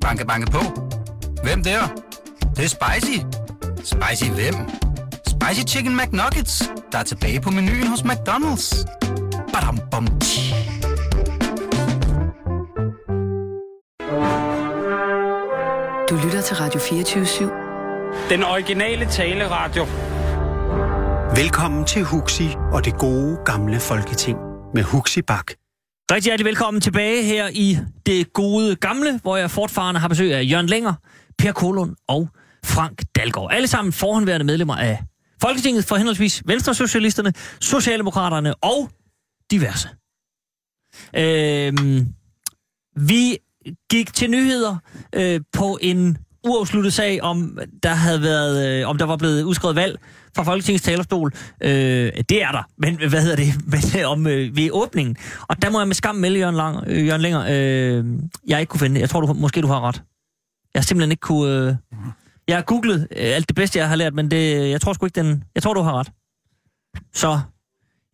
Banke, banke på. Hvem der? Det, det er spicy. Spicy hvem? Spicy Chicken McNuggets, der er tilbage på menuen hos McDonald's. Badum, bom, tji. Du lytter til Radio 24 Den originale taleradio. Velkommen til Huxi og det gode gamle folketing med Huxi Bak. Rigtig hjertelig velkommen tilbage her i det gode gamle, hvor jeg fortfarande har besøg af Jørgen Længer, Per Kolund og Frank Dalgaard. Alle sammen forhåndværende medlemmer af Folketinget for henholdsvis Venstre-Socialisterne, Socialdemokraterne og diverse. Øhm, vi gik til nyheder øh, på en uafsluttet sag, om der havde været, øh, om der var blevet udskrevet valg fra Folketingets talerstol. Øh, det er der, men hvad hedder det, men, øh, om øh, ved åbningen. Og der må jeg med skam melde, Jørgen, Lang, øh, Jørgen Længer, øh, jeg ikke kunne finde det. Jeg tror, du, måske du har ret. Jeg har simpelthen ikke kunne... Øh, jeg har googlet øh, alt det bedste, jeg har lært, men det, jeg tror sgu ikke, den... Jeg tror, du har ret. Så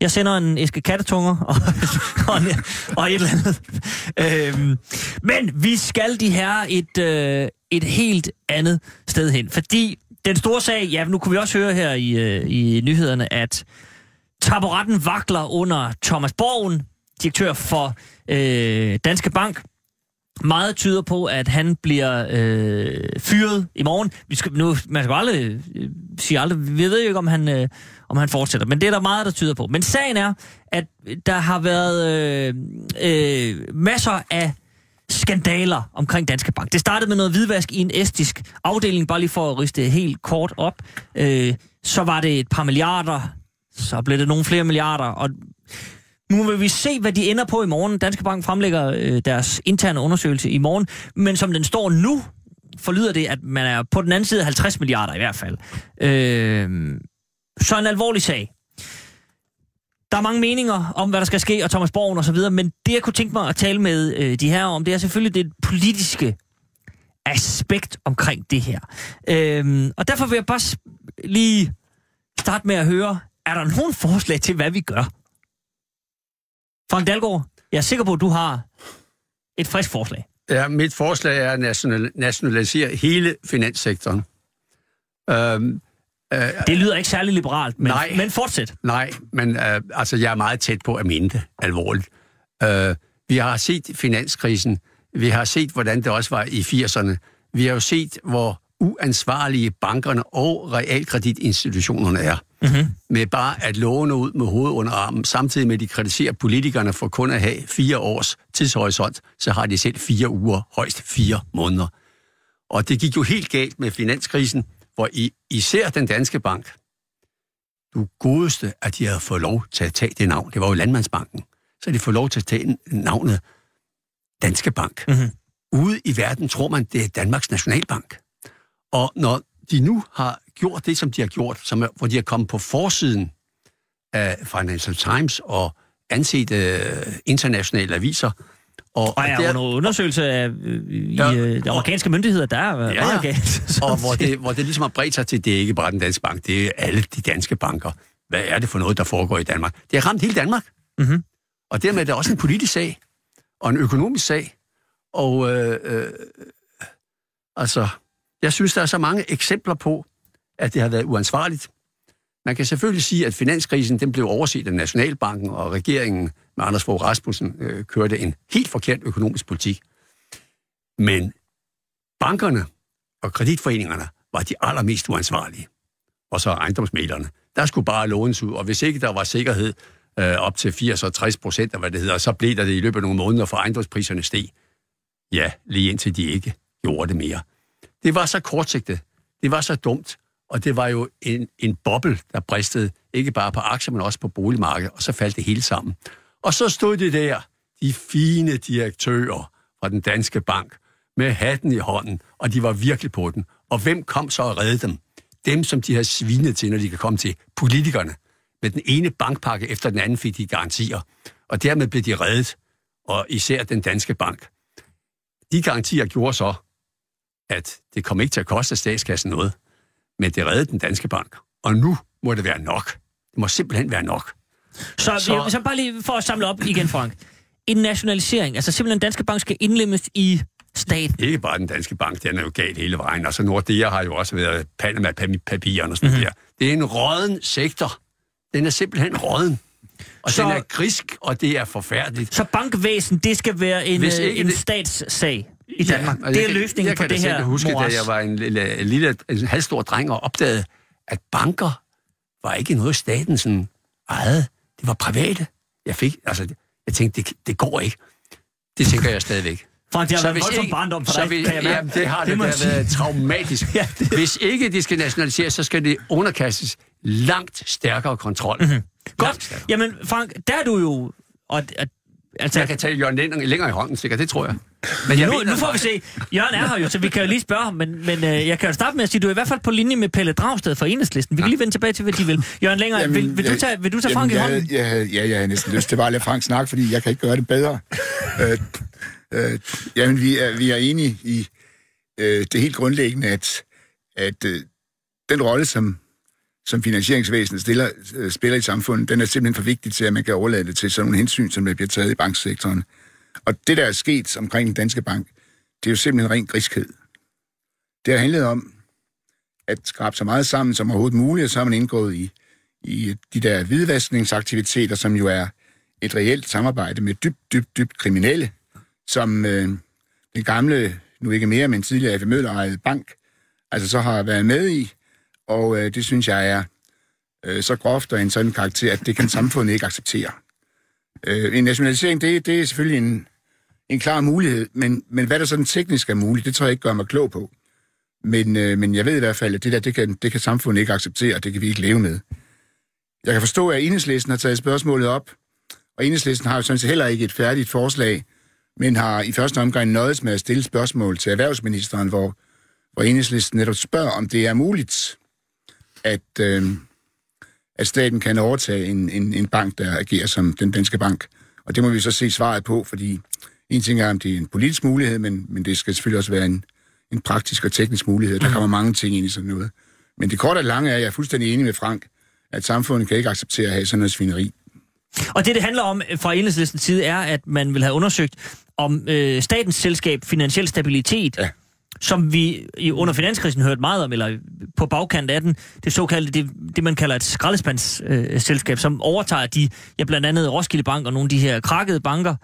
jeg sender en æske kattetunger og, og, en, og et eller andet. Øhm, men vi skal de her et, øh, et helt andet sted hen. Fordi den store sag, ja, nu kunne vi også høre her i, øh, i nyhederne, at taburetten vakler under Thomas Borgen, direktør for øh, Danske Bank. Meget tyder på, at han bliver øh, fyret i morgen. Vi skal, nu, man skal aldrig øh, sige aldrig, vi ved jo ikke, om han, øh, om han fortsætter, men det er der meget, der tyder på. Men sagen er, at der har været øh, øh, masser af skandaler omkring Danske Bank. Det startede med noget hvidvask i en estisk afdeling, bare lige for at riste helt kort op. Øh, så var det et par milliarder, så blev det nogle flere milliarder, og nu vil vi se, hvad de ender på i morgen. Danske Bank fremlægger øh, deres interne undersøgelse i morgen, men som den står nu, forlyder det, at man er på den anden side 50 milliarder i hvert fald. Øh, så en alvorlig sag. Der er mange meninger om, hvad der skal ske, og Thomas Borgen og så videre, men det, jeg kunne tænke mig at tale med øh, de her om, det er selvfølgelig det politiske aspekt omkring det her. Øhm, og derfor vil jeg bare lige starte med at høre, er der nogen forslag til, hvad vi gør? Frank Dalgaard, jeg er sikker på, at du har et frisk forslag. Ja, mit forslag er at national, nationalisere hele finanssektoren. Øhm, øh, Det lyder ikke særlig liberalt, men, Nej. men fortsæt. nej, men øh, altså, jeg er meget tæt på at mene det alvorligt. Øh, vi har set finanskrisen. Vi har set, hvordan det også var i 80'erne. Vi har jo set, hvor uansvarlige bankerne og realkreditinstitutionerne er. Mm-hmm. Med bare at låne ud med hovedet under armen, samtidig med at de kritiserer politikerne for kun at have fire års tidshorisont, så har de selv fire uger, højst fire måneder. Og det gik jo helt galt med finanskrisen, hvor i, især den danske bank, du godeste, at de havde fået lov til at tage det navn. Det var jo Landmandsbanken. Så de får lov til at tage navnet Danske Bank. Mm-hmm. Ude i verden tror man, det er Danmarks Nationalbank. Og når de nu har gjort det, som de har gjort, som er, hvor de har kommet på forsiden af Financial Times og anset øh, internationale aviser, og, Og er der- under undersøgelse af øh, i, Ja, øh, de amerikanske myndigheder, der er ja, meget galt. og hvor det, hvor det ligesom har bredt sig til, det er ikke bare den danske bank, det er alle de danske banker. Hvad er det for noget, der foregår i Danmark? Det har ramt hele Danmark. Mhm. Og dermed er det også en politisk sag, og en økonomisk sag. Og øh, øh, altså, jeg synes, der er så mange eksempler på, at det har været uansvarligt. Man kan selvfølgelig sige, at finanskrisen den blev overset af Nationalbanken, og regeringen med Anders Fogh Rasmussen øh, kørte en helt forkert økonomisk politik. Men bankerne og kreditforeningerne var de allermest uansvarlige. Og så ejendomsmælerne. Der skulle bare lånes ud, og hvis ikke der var sikkerhed øh, op til 80 og 60 procent af, hvad det hedder, så blev der det i løbet af nogle måneder, for ejendomspriserne steg. Ja, lige indtil de ikke gjorde det mere. Det var så kortsigtet, det var så dumt, og det var jo en, en boble, der bristede, ikke bare på aktier, men også på boligmarkedet, og så faldt det hele sammen. Og så stod de der, de fine direktører fra den danske bank, med hatten i hånden, og de var virkelig på den. Og hvem kom så og redde dem? Dem, som de har svinet til, når de kan komme til politikerne. Med den ene bankpakke efter den anden fik de garantier. Og dermed blev de reddet, og især den danske bank. De garantier gjorde så, at det kom ikke til at koste statskassen noget, men det reddede den danske bank. Og nu må det være nok. Det må simpelthen være nok. Så, Så- så... så bare lige for at samle op igen, Frank. En nationalisering, altså simpelthen Danske Bank skal indlemmes i stat. Ikke bare den danske bank, den er jo galt hele vejen. Altså Nordea har jo også været Panama-papirerne og sådan mm-hmm. der. Det er en råden sektor. Den er simpelthen råden. Og så, den er grisk, og det er forfærdeligt. Så bankvæsen, det skal være en, øh, en det... statssag i Danmark. Ja, det er løsningen jeg, jeg på det her Jeg kan huske, da jeg var en lille, en lille en halvstor dreng og opdagede, at banker var ikke noget staten sådan ejede. Det var private. Jeg fik, altså, jeg tænkte, det, det går ikke. Det tænker jeg stadigvæk. Frank, det har været voldsomt barndom for dig, vi, jamen, det har det, det, det har været traumatisk. ja, det... Hvis ikke de skal nationaliseres, så skal det underkastes langt stærkere kontrol. Mm-hmm. Godt. Stærkere. Jamen, Frank, der er du jo... Og, og, altså, jeg kan tage Jørgen Længere, længere i hånden, sikkert, det tror jeg. Men jeg nu, nu får vi se. Jørgen er her jo, så vi kan jo lige spørge ham, men, men øh, jeg kan jo starte med at sige, at du er i hvert fald på linje med Pelle Dragsted fra Enhedslisten. Vi kan lige vende tilbage til, hvad de vil. Jørgen Længere, jamen, vil, vil, du tage, vil du tage Frank i hånden? Ja, ja, jeg har næsten lyst til bare at lade Frank snakke, fordi jeg kan ikke gøre det bedre. øh, øh, jamen, vi er, vi er enige i øh, det helt grundlæggende, at, at øh, den rolle, som som finansieringsvæsenet stiller, øh, spiller i samfundet, den er simpelthen for vigtig til, at man kan overlade det til sådan nogle hensyn, som der bliver taget i banksektoren. Og det, der er sket omkring den danske bank, det er jo simpelthen ren griskhed. Det har handlet om at skrabe så meget sammen som overhovedet muligt, og så har man indgået i, i de der hvidvaskningsaktiviteter, som jo er et reelt samarbejde med dybt, dybt, dybt kriminelle, som øh, den gamle, nu ikke mere, men tidligere F. Møller bank, altså så har været med i, og øh, det synes jeg er øh, så groft og en sådan karakter, at det kan samfundet ikke acceptere. Øh, en nationalisering, det, det er selvfølgelig en, en klar mulighed, men, men hvad der sådan teknisk er muligt, det tror jeg ikke gør mig klog på. Men, øh, men jeg ved i hvert fald, at det der, det kan, det kan samfundet ikke acceptere, og det kan vi ikke leve med. Jeg kan forstå, at Enhedslisten har taget spørgsmålet op, og Enhedslisten har jo sådan set heller ikke et færdigt forslag, men har i første omgang nøjes med at stille spørgsmål til erhvervsministeren, hvor, hvor Enhedslisten netop spørger, om det er muligt at, øh, at staten kan overtage en, en, en bank, der agerer som den danske bank. Og det må vi så se svaret på, fordi en ting er, om det er en politisk mulighed, men, men det skal selvfølgelig også være en, en praktisk og teknisk mulighed. Der kommer mange ting ind i sådan noget. Men det korte og lange er, at jeg er fuldstændig enig med Frank, at samfundet kan ikke acceptere at have sådan noget svineri. Og det, det handler om fra enhedslistens side, er, at man vil have undersøgt, om øh, statens selskab Finansiel Stabilitet ja som vi i, under finanskrisen hørte meget om, eller på bagkant af den, det såkaldte, det, det man kalder et skraldespandsselskab, øh, som overtager de, ja blandt andet Roskilde Bank og nogle af de her krakkede banker,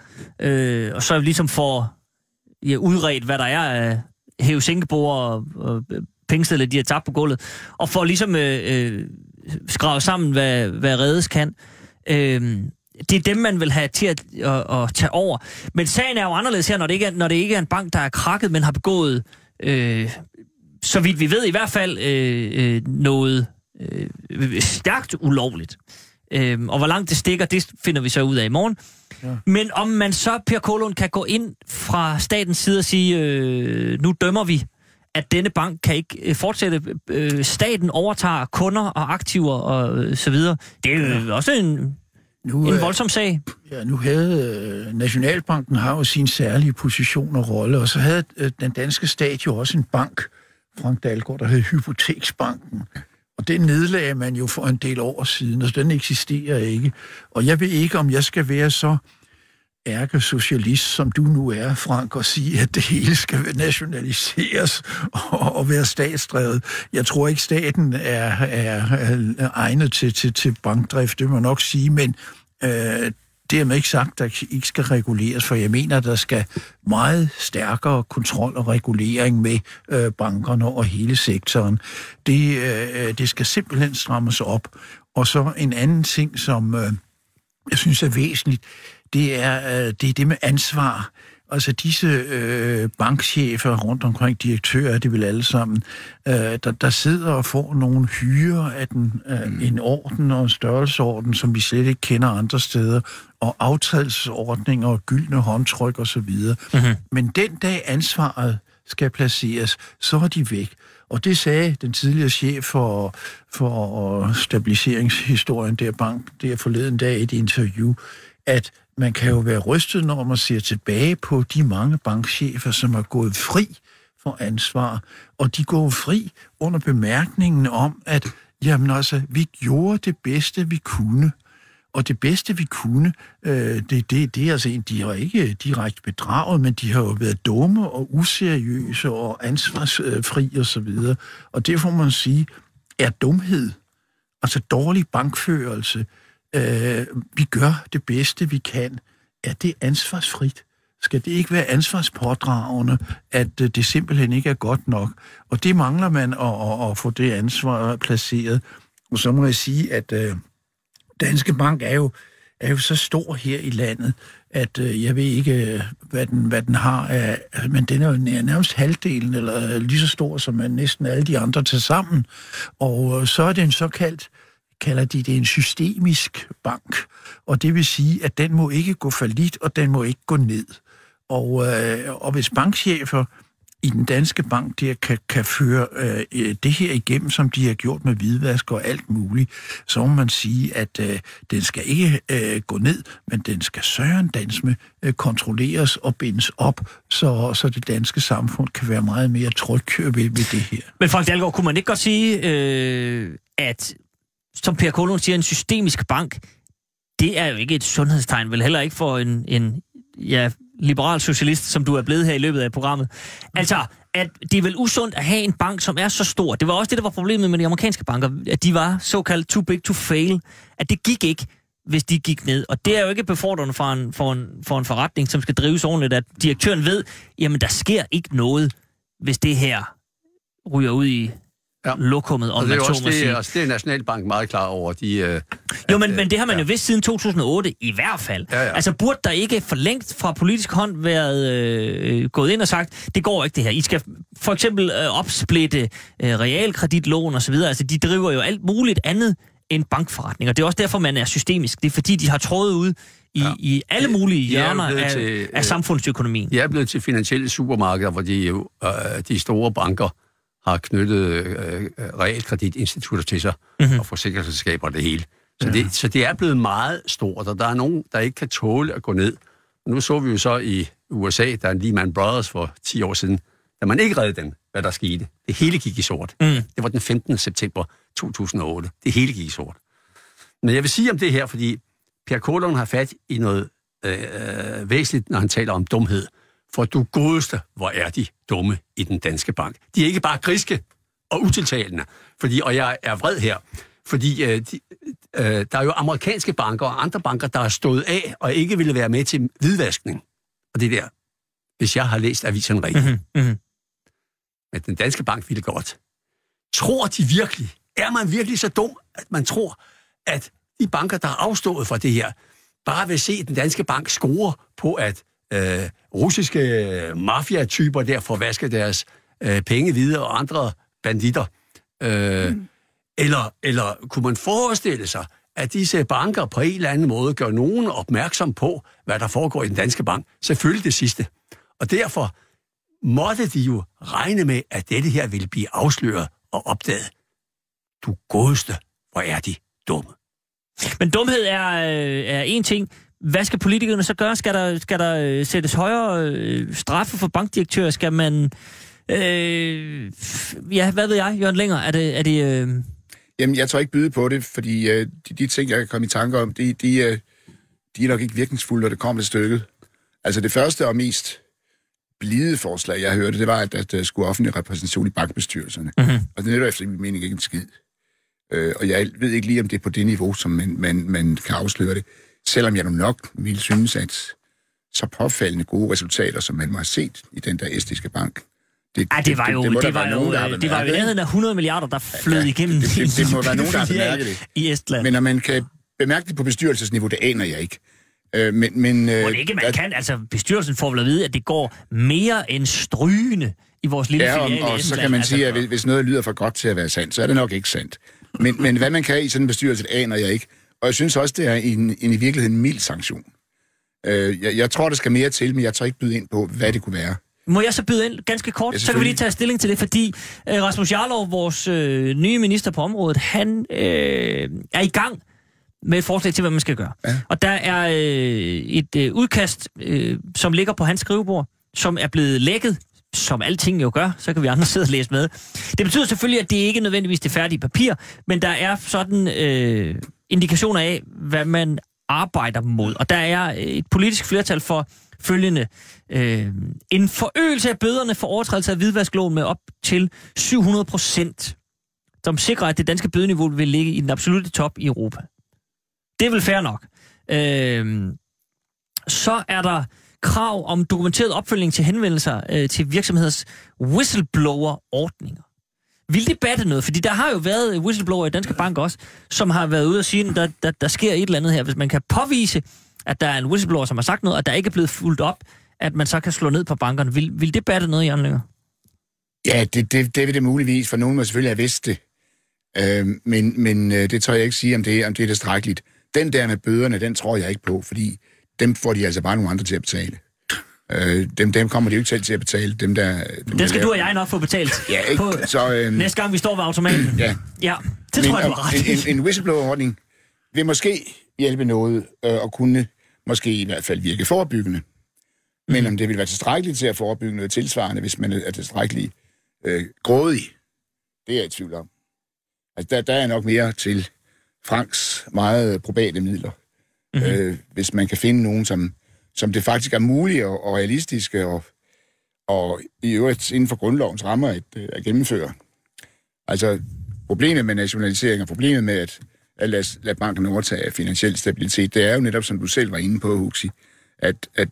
øh, og så ligesom får ja, udredt, hvad der er af hæve sænkebord og, og pengesedler, de har tabt på gulvet, og får ligesom øh, øh, skravet sammen, hvad, hvad reddes kan. Øh, det er dem, man vil have til at, at, at tage over. Men sagen er jo anderledes her, når det ikke er, når det ikke er en bank, der er krakket, men har begået øh, så vidt vi ved i hvert fald, øh, øh, noget øh, stærkt ulovligt. Øh, og hvor langt det stikker, det finder vi så ud af i morgen. Ja. Men om man så, Per Kolund, kan gå ind fra statens side og sige, øh, nu dømmer vi, at denne bank kan ikke øh, fortsætte. Øh, staten overtager kunder og aktiver og øh, så videre. Det er jo ja. også en, nu, en voldsom sag. Ja, nu havde øh, Nationalbanken har jo sin særlige position og rolle, og så havde øh, den danske stat jo også en bank, Frank Dalgaard, der hed Hypoteksbanken. Og den nedlagde man jo for en del år siden, og den eksisterer ikke. Og jeg ved ikke, om jeg skal være så ærkesocialist, som du nu er, Frank, og sige, at det hele skal nationaliseres og, og være statsdrevet. Jeg tror ikke, staten er, er, er egnet til, til, til bankdrift, det må man nok sige, men øh, dermed ikke sagt, at der ikke skal reguleres, for jeg mener, at der skal meget stærkere kontrol og regulering med øh, bankerne og hele sektoren. Det, øh, det skal simpelthen strammes op. Og så en anden ting, som øh, jeg synes er væsentligt, det er, øh, det er det med ansvar. Altså disse øh, bankchefer rundt omkring, direktører, det vil alle sammen, øh, der, der sidder og får nogle hyre af den, øh, mm. en orden og en størrelseorden, som vi slet ikke kender andre steder, og aftrædelsesordninger og gyldne håndtryk osv. Mm-hmm. Men den dag ansvaret skal placeres, så er de væk. Og det sagde den tidligere chef for, for stabiliseringshistorien der bank der forleden dag i et interview, at man kan jo være rystet, når man ser tilbage på de mange bankchefer, som har gået fri for ansvar. Og de går fri under bemærkningen om, at jamen altså, vi gjorde det bedste, vi kunne. Og det bedste, vi kunne, øh, det, det, det er altså, de har ikke direkte bedraget, men de har jo været dumme og useriøse og ansvarsfri og så videre. Og det får man sige, er dumhed, altså dårlig bankførelse. Øh, øh, vi gør det bedste, vi kan. Er det ansvarsfrit? Skal det ikke være ansvarspådragende, at øh, det simpelthen ikke er godt nok? Og det mangler man at, at, at få det ansvar placeret. Og så må jeg sige, at øh, Danske Bank er jo, er jo så stor her i landet, at øh, jeg ved ikke, øh, hvad den, hvad den har, af, men den er jo nærmest halvdelen, eller øh, lige så stor som næsten alle de andre til sammen. Og øh, så er det en såkaldt, kalder de det en systemisk bank, og det vil sige, at den må ikke gå for lidt, og den må ikke gå ned. Og, øh, og hvis bankchefer i den danske bank der kan, kan føre øh, det her igennem, som de har gjort med hvidvask og alt muligt, så må man sige, at øh, den skal ikke øh, gå ned, men den skal søren dans med øh, kontrolleres og bindes op, så, så det danske samfund kan være meget mere tryg ved, ved det her. Men Frank Dahlgaard, kunne man ikke godt sige, øh, at som Per Kolund siger, en systemisk bank, det er jo ikke et sundhedstegn, vel heller ikke for en, en ja, liberal socialist, som du er blevet her i løbet af programmet. Altså, at det er vel usundt at have en bank, som er så stor. Det var også det, der var problemet med de amerikanske banker, at de var såkaldt too big to fail. At det gik ikke, hvis de gik ned. Og det er jo ikke befordrende for en, for en, for en forretning, som skal drives ordentligt, at direktøren ved, jamen der sker ikke noget, hvis det her ryger ud i ja. lokummet, om og det er også det, også det er Nationalbank meget klar over. De, øh, Jo, at, men, øh, men det har man ja. jo vidst siden 2008, i hvert fald. Ja, ja. Altså, burde der ikke for længst fra politisk hånd været øh, gået ind og sagt, det går ikke det her. I skal for eksempel øh, opsplitte øh, realkreditlån osv. Altså, de driver jo alt muligt andet end bankforretning. Og det er også derfor, man er systemisk. Det er fordi, de har trådet ud i, ja. i alle mulige er hjørner af, til, af øh, samfundsøkonomien. De er blevet til finansielle supermarkeder, hvor de, jo, øh, de store banker har knyttet øh, realkreditinstitutter til sig, Mhm. mm-hmm. og forsikringsselskaber og det hele. Så, ja. det, så det er blevet meget stort, og der er nogen, der ikke kan tåle at gå ned. Nu så vi jo så i USA, der er Lehman Brothers for 10 år siden, da man ikke redde den, hvad der skete. Det hele gik i sort. Mm. Det var den 15. september 2008. Det hele gik i sort. Men jeg vil sige om det her, fordi Per Kolund har fat i noget øh, væsentligt, når han taler om dumhed. For du godeste, hvor er de dumme i den danske bank. De er ikke bare griske og utiltalende. Fordi, og jeg er vred her, fordi øh, de, øh, der er jo amerikanske banker og andre banker, der er stået af og ikke ville være med til hvidvaskning. Og det der, hvis jeg har læst avisen rigtigt. Mm-hmm. Mm-hmm. Men den danske bank ville godt. Tror de virkelig, er man virkelig så dum, at man tror, at de banker, der har afstået fra det her, bare vil se den danske bank score på, at øh, russiske mafiatyper der får vasket deres øh, penge videre og andre banditter. Øh, mm. eller, eller kunne man forestille sig, at disse banker på en eller anden måde gør nogen opmærksom på, hvad der foregår i den danske bank? Selvfølgelig det sidste. Og derfor måtte de jo regne med, at dette her ville blive afsløret og opdaget. Du godeste, hvor er de dumme. Men dumhed er, øh, er en ting. Hvad skal politikerne så gøre? Skal der, skal der øh, sættes højere øh, straffe for bankdirektører? Skal man... Øh, ja, hvad ved jeg, Jørgen Længer? Er det... Er det øh... Jamen, jeg tror ikke byde på det, fordi øh, de, de ting, jeg kan komme i tanke om, de, de, øh, de er nok ikke virkningsfulde, når det kommer til stykket. Altså det første og mest blide forslag, jeg hørte, det var, at, at der skulle offentlig repræsentation i bankbestyrelserne. Mm-hmm. Og det er jo efter min mening ikke en skid. Øh, og jeg ved ikke lige, om det er på det niveau, som man, man, man kan afsløre det. Selvom jeg nu nok ville synes, at så påfaldende gode resultater, som man må have set i den der estiske bank, det, Ej, det var jo, det, der det var jo, nogen, øh, det var jo nærheden af 100 milliarder, der flød Ja, igennem det- det- det må være nogen, der har bemærket det. i Estland. Men når man kan bemærke det på bestyrelsesniveau, det aner jeg ikke. Øh, men, men, øh, det ikke, man der- kan, altså bestyrelsen får vel at vide, at det går mere end strygende i vores lille Ja, filial i og, og så kan man altså, sige, at hvis- noget lyder for godt til at være sandt, så er det nok ikke sandt. Men, men hvad man kan i sådan en bestyrelse, det aner jeg ikke. Og jeg synes også, det er en, en i virkeligheden mild sanktion. Øh, jeg, jeg tror, der skal mere til, men jeg tror ikke byde ind på, hvad det kunne være. Må jeg så byde ind ganske kort? Ja, så kan vi lige tage stilling til det, fordi øh, Rasmus Jarlov, vores øh, nye minister på området, han øh, er i gang med et forslag til, hvad man skal gøre. Ja. Og der er øh, et øh, udkast, øh, som ligger på hans skrivebord, som er blevet lækket, som alting jo gør, så kan vi andre sidde og læse med. Det betyder selvfølgelig, at det ikke nødvendigvis det færdige papir, men der er sådan øh, indikationer af, hvad man arbejder mod. Og der er et politisk flertal for følgende. Øh, en forøgelse af bøderne for overtrædelse af hvidvaskloven med op til 700 procent, som sikrer, at det danske bødeniveau vil ligge i den absolute top i Europa. Det er vel fair nok. Øh, så er der krav om dokumenteret opfølgning til henvendelser øh, til virksomheders whistleblower-ordninger. Vil det batte noget? Fordi der har jo været whistleblower i Danske Bank også, som har været ude og sige, at der, der, der sker et eller andet her. Hvis man kan påvise, at der er en whistleblower, som har sagt noget, og der ikke er blevet fuldt op, at man så kan slå ned på bankerne. Vil, vil det batte noget, Jan Lynger? Ja, det, det, det vil det muligvis, for nogen må selvfølgelig have vidst det. Øh, men men øh, det tror jeg ikke sige, om det, om det er tilstrækkeligt. Den der med bøderne, den tror jeg ikke på, fordi dem får de altså bare nogle andre til at betale. Øh, dem, dem kommer de jo ikke selv til at betale. Dem der, dem Den skal der du og jeg nok få betalt. Ja, ikke? På, Så, øhm, næste gang vi står ved automaten. Ja. Ja, det tror jeg, du har ret en, en, en whistleblower-ordning vil måske hjælpe noget, øh, og kunne måske i hvert fald virke forebyggende. Men Mhm. om det vil være tilstrækkeligt til at forebygge noget tilsvarende, hvis man er tilstrækkeligt øh, grådig, det er jeg i tvivl om. Altså, der, der er nok mere til Franks meget probate midler. Mhm. Mm-hmm. Øh, hvis man kan finde nogen, som, som det faktisk er muligt og, og realistiske og, og i øvrigt inden for grundlovens rammer at, øh, at gennemføre. Altså, problemet med nationalisering og problemet med at, at lade, lade banken overtage finansiel stabilitet, det er jo netop, som du selv var inde på, Huxi, at, at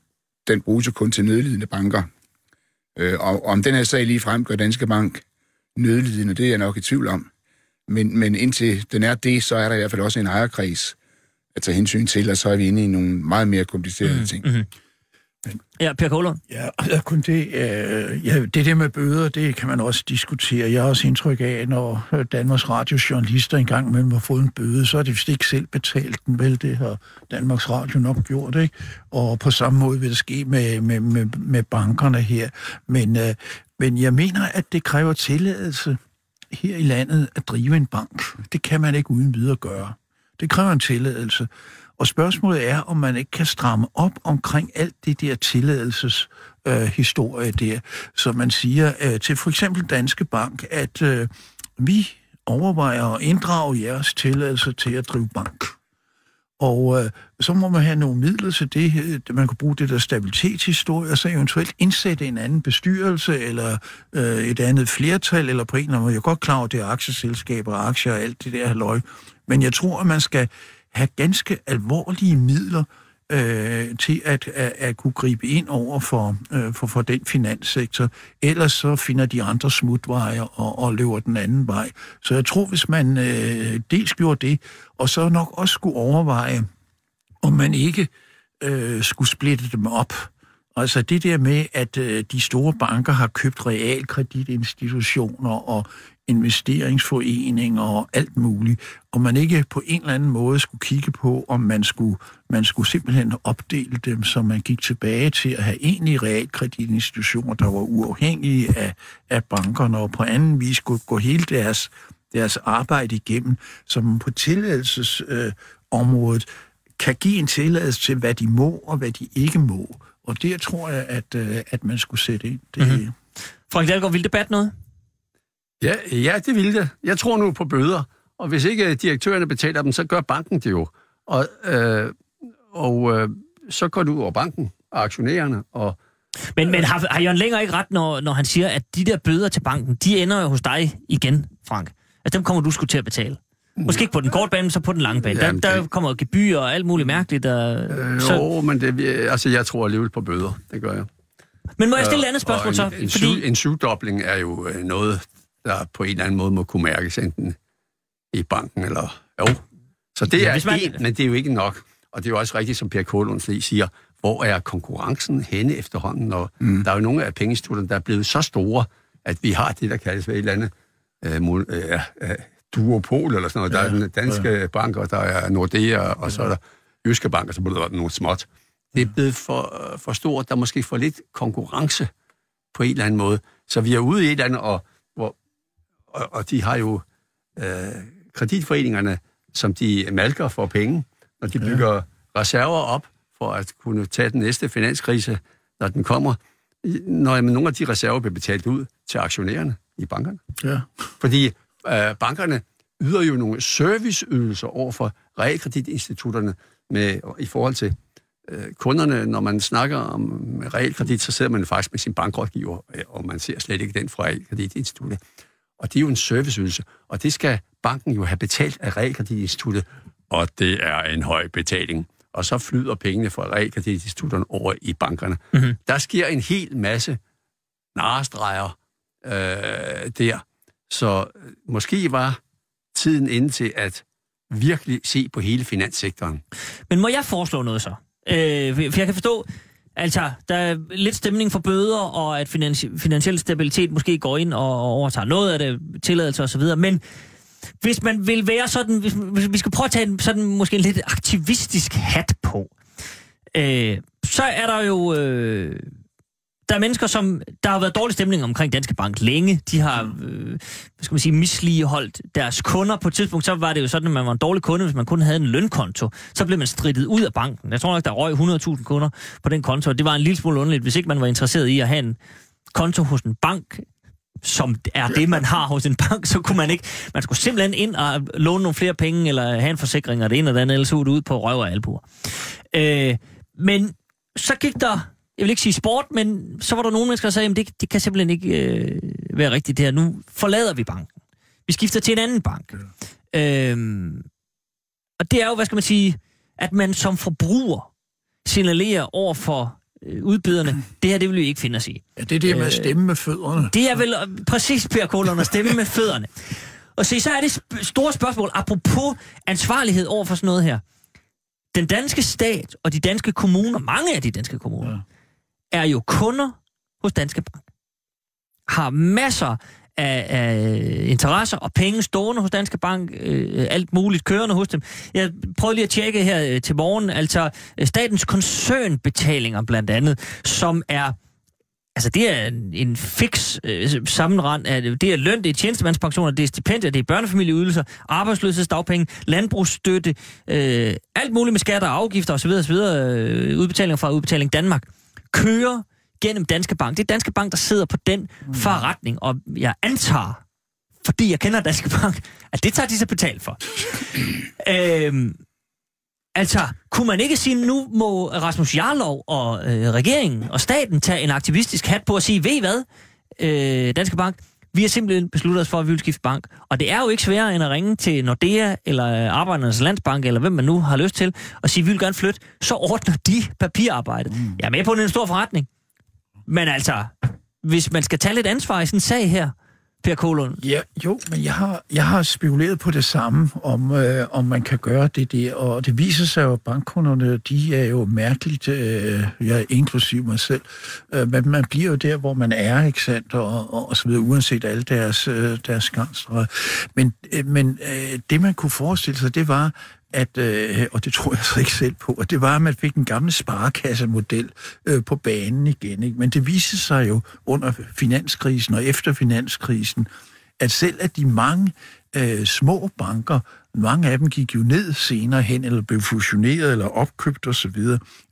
den bruges jo kun til nødlidende banker. Øh, og, og om den her sag lige frem gør Danske Bank nødlidende, det er jeg nok i tvivl om. Men, men indtil den er det, så er der i hvert fald også en ejerkreds at tage hensyn til, og så er vi inde i nogle meget mere komplicerede mm, ting. Mm-hmm. Ja, Per Kålund. Ja, og kun det, øh, ja, det der med bøder, det kan man også diskutere. Jeg har også indtryk af, når øh, Danmarks Radios journalister engang mellem har fået en bøde, så er det vist ikke selv betalt den, vel? Det har Danmarks Radio nok gjort, ikke? Og på samme måde vil det ske med, med, med, med bankerne her. Men, øh, men jeg mener, at det kræver tilladelse her i landet at drive en bank. Det kan man ikke uden videre gøre. Det kræver en tilladelse. Og spørgsmålet er, om man ikke kan stramme op omkring alt det der tilladelses øh, historie der, så man siger øh, til for eksempel Danske Bank, at øh, vi overvejer at inddrage jeres tilladelse til at drive bank. Og øh, så må man have nogle midler til det. Øh, man kan bruge det der stabilitetshistorie, og så eventuelt indsætte en anden bestyrelse, eller øh, et andet flertal, eller på en eller anden måde. Jeg er godt klar over, at det er aktieselskaber, aktier og alt det der halløj. Men jeg tror, at man skal have ganske alvorlige midler øh, til at, at, at kunne gribe ind over for, øh, for, for den finanssektor. Ellers så finder de andre smutveje og, og løber den anden vej. Så jeg tror, hvis man øh, dels gjorde det, og så nok også skulle overveje, om man ikke øh, skulle splitte dem op. Altså det der med, at øh, de store banker har købt realkreditinstitutioner og investeringsforeninger og alt muligt, og man ikke på en eller anden måde skulle kigge på, om man skulle, man skulle simpelthen opdele dem, så man gik tilbage til at have egentlige realkreditinstitutioner, der var uafhængige af, af bankerne, og på anden vis skulle gå hele deres, deres arbejde igennem, som på tilladelsesområdet øh, kan give en tilladelse til, hvad de må og hvad de ikke må. Og der tror jeg, at, øh, at man skulle sætte ind. Det, mm-hmm. Frank Dahlgaard, vil debat noget? Ja, ja, det vil det. Jeg tror nu på bøder. Og hvis ikke direktørerne betaler dem, så gør banken det jo. Og, øh, og øh, så går du over banken og aktionærerne. Og, Men, men har, har Jørgen Længer ikke ret, når, når han siger, at de der bøder til banken, de ender jo hos dig igen, Frank? Altså dem kommer du skulle til at betale. Måske ikke på den korte bane, så på den lange bane. Jamen, der, der det- kommer gebyr og alt muligt mærkeligt. Og, øh, så, jo, men det, altså, jeg tror alligevel på bøder. Det gør jeg. men må jeg stille et andet spørgsmål så? en, en, Fordi, syv, en syvdobling er jo øh, noget, der på en eller anden måde må kunne mærkes enten i banken eller... Jo. Så det Ja, er hvis man- en, men det er jo ikke nok. Og det er jo også rigtigt, som Per Kålund lige siger, hvor er konkurrencen henne efterhånden? Og mm. der er jo nogle af pengeinstitutterne, der er blevet så store, at vi har det, der kaldes ved et eller andet øh, øh, øh, duopol eller sådan noget. Der er den danske ja. banker, der er Nordea, og så er der Jyske Bank, og så er der nogle småt. Det er blevet for, for stort. Der er måske for lidt konkurrence på en eller anden måde. Så vi er ude i et eller andet, og, og, og de har jo øh, kreditforeningerne, som de malker for penge, når de bygger ja. reserver op for at kunne tage den næste finanskrise, når den kommer. Når nogle af de reserver bliver betalt ud til aktionærerne i bankerne. ja. Fordi øh, bankerne yder jo nogle serviceydelser over for realkreditinstitutterne med, i forhold til øh, kunderne. Når man snakker om realkredit, så sidder man faktisk med sin bankrådgiver, øh, og man ser slet ikke den fra realkreditinstituttet. Og det er jo en serviceydelse, og det skal banken jo have betalt af realkreditinstituttet, og det er en høj betaling. Og så flyder pengene fra realkreditinstitutterne over i bankerne. Mm-hmm. Der sker en hel masse narestreger øh, der. Så øh, måske var tiden inde til at virkelig se på hele finanssektoren. Men må jeg foreslå noget så? Øh, for jeg kan forstå, altså, der er lidt stemning for bøder, og at finansi- finansiel stabilitet måske går ind og, overtager noget af det, tilladelse osv., men hvis man vil være sådan, hvis, hvis vi skal prøve at tage en, sådan måske en lidt aktivistisk hat på, øh, så er der jo... Øh, der er mennesker, som... Der har været dårlig stemning omkring Danske Bank længe. De har, øh, hvad skal man sige, misligeholdt deres kunder. På et tidspunkt, så var det jo sådan, at man var en dårlig kunde, hvis man kun havde en lønkonto. Så blev man strittet ud af banken. Jeg tror nok, der røg 100.000 kunder på den konto. Det var en lille smule underligt, hvis ikke man var interesseret i at have en konto hos en bank, som er det, man har hos en bank, så kunne man ikke... Man skulle simpelthen ind og låne nogle flere penge, eller have en forsikring, og det ene og det andet, ellers så ud på røv og albuer. Øh, men så gik der jeg vil ikke sige sport, men så var der nogle mennesker, der sagde, at det, det kan simpelthen ikke øh, være rigtigt det her. Nu forlader vi banken. Vi skifter til en anden bank. Ja. Øhm, og det er jo, hvad skal man sige, at man som forbruger signalerer over for øh, udbyderne, det her, det vil vi ikke finde os i. Ja, det er det med at stemme med fødderne. Det er vel øh, præcis, Per Kolon, at stemme med fødderne. Og se, så er det sp- store spørgsmål, apropos ansvarlighed over for sådan noget her. Den danske stat og de danske kommuner, mange af de danske kommuner, ja er jo kunder hos Danske Bank. Har masser af, af interesser og penge stående hos Danske Bank, øh, alt muligt kørende hos dem. Jeg prøvede lige at tjekke her øh, til morgen, altså øh, statens koncernbetalinger blandt andet, som er Altså, det er en, en fix øh, sammenrend af, det er løn, det er tjenestemandspensioner, det er stipendier, det er børnefamilieydelser, arbejdsløshedsdagpenge, landbrugsstøtte, øh, alt muligt med skatter og afgifter osv., osv. Øh, udbetalinger fra Udbetaling Danmark kører gennem Danske Bank. Det er Danske Bank, der sidder på den mm. forretning, og jeg antager, fordi jeg kender Danske Bank, at det tager de så betalt for. øhm, altså, kunne man ikke sige, nu må Rasmus Jarlov og øh, regeringen og staten tage en aktivistisk hat på og sige, ved I hvad, øh, Danske Bank, vi har simpelthen besluttet os for, at vi vil skifte bank. Og det er jo ikke sværere end at ringe til Nordea, eller Arbejdernes Landsbank, eller hvem man nu har lyst til, og sige, vi vil gerne flytte. Så ordner de papirarbejdet. Mm. Jeg er med på, at det er en stor forretning. Men altså, hvis man skal tage lidt ansvar i sådan en sag her, Per Kolund? Ja, jo, men jeg har, jeg har spekuleret på det samme, om, øh, om man kan gøre det der, og det viser sig jo, at bankkunderne, de er jo mærkeligt, øh, jeg inklusiv mig selv, øh, men man bliver jo der, hvor man er, ikke sandt, og, og, og så videre, uanset alle deres, øh, deres gangstrøg. Men, øh, men øh, det, man kunne forestille sig, det var, at, øh, og det tror jeg så ikke selv på, at det var, at man fik den gamle sparekassemodel øh, på banen igen. Ikke? Men det viste sig jo under finanskrisen og efter finanskrisen, at selv at de mange øh, små banker, mange af dem gik jo ned senere hen, eller blev fusioneret eller opkøbt osv.,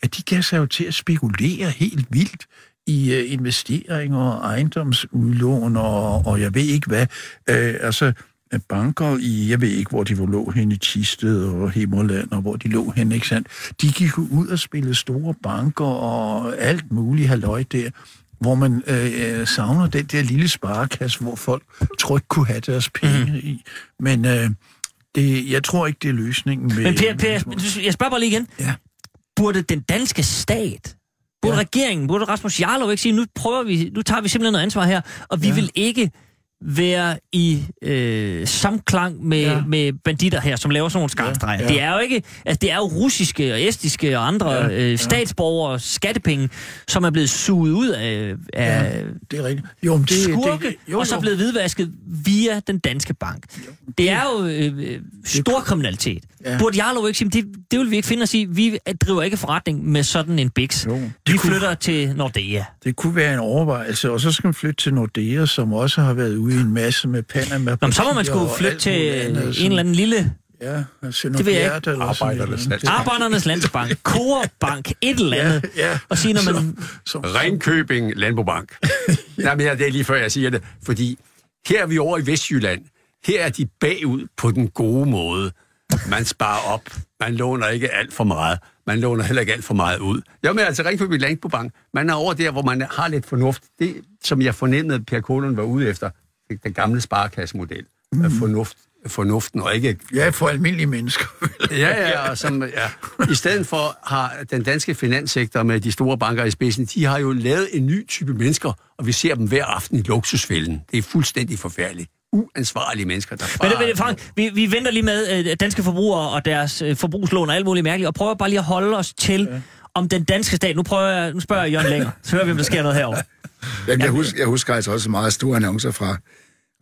at de gav sig jo til at spekulere helt vildt i øh, investeringer og ejendomsudlån og, og jeg ved ikke hvad. Øh, altså, banker i, jeg ved ikke, hvor de lå hen i Tisted og Himmerland, og hvor de lå hen, ikke sandt? De gik ud og spillede store banker og alt muligt halløj der, hvor man øh, savner den der lille sparekasse, hvor folk trygt kunne have deres penge mm. i. Men øh, det, jeg tror ikke, det er løsningen. Med, Men Per, per jeg spørger bare lige igen. Ja. Burde den danske stat Burde ja. regeringen, burde Rasmus Jarlov ikke sige, nu prøver vi, nu tager vi simpelthen noget ansvar her, og vi ja. vil ikke være i øh, samklang med, ja. med banditter her, som laver sådan nogle skarstreger. Ja, ja. Det er jo ikke, altså det er jo russiske og estiske og andre ja, øh, statsborgere skattepenge, som er blevet suget ud af, af ja, det er rigtigt. Jo, men det, skurke, det, jo, jo. og så blevet hvidvasket via den danske bank. Jo, det, det er jo øh, stor kriminalitet. Ja. Burde Jarlov ikke sige, det, det vil vi ikke finde os i. Vi driver ikke forretning med sådan en biks. Jo, vi kunne, flytter til Nordea. Det kunne være en overvejelse, og så skal man flytte til Nordea, som også har været ude i en masse med Panama. Nå, så må man skulle flytte til andet, en eller anden lille... Ja, altså det vil jeg ikke. Arbejdernes Landsbank. Arbejdernes Landsbank. Bank. Et eller andet. Ja, ja. Og sige, når man... Så, så, Ringkøbing Landbobank. ja. Jamen, ja, det er lige før, jeg siger det. Fordi her er vi over i Vestjylland. her er de bagud på den gode måde. Man sparer op. Man låner ikke alt for meget. Man låner heller ikke alt for meget ud. Jeg med altså Ringkøbing Landbobank. Man er over der, hvor man har lidt fornuft. Det, som jeg fornemmede, Per Kolund var ude efter, den gamle sparekassemodel. Mm. Fornuft, fornuften, og ikke... Ja, for almindelige mennesker. ja, ja, og som, ja. I stedet for har den danske finanssektor med de store banker i spidsen, de har jo lavet en ny type mennesker, og vi ser dem hver aften i luksusfælden. Det er fuldstændig forfærdeligt uansvarlige mennesker, der bare... Men, men Frank, vi, vi venter lige med øh, danske forbrugere og deres øh, forbrugslån og alt muligt mærkeligt, og prøver bare lige at holde os til, ja. om den danske stat... Nu, prøver jeg, nu spørger jeg Jørgen længere, så hører vi, om der sker noget herovre. Jeg, jeg, husker, jeg husker altså også meget store annoncer fra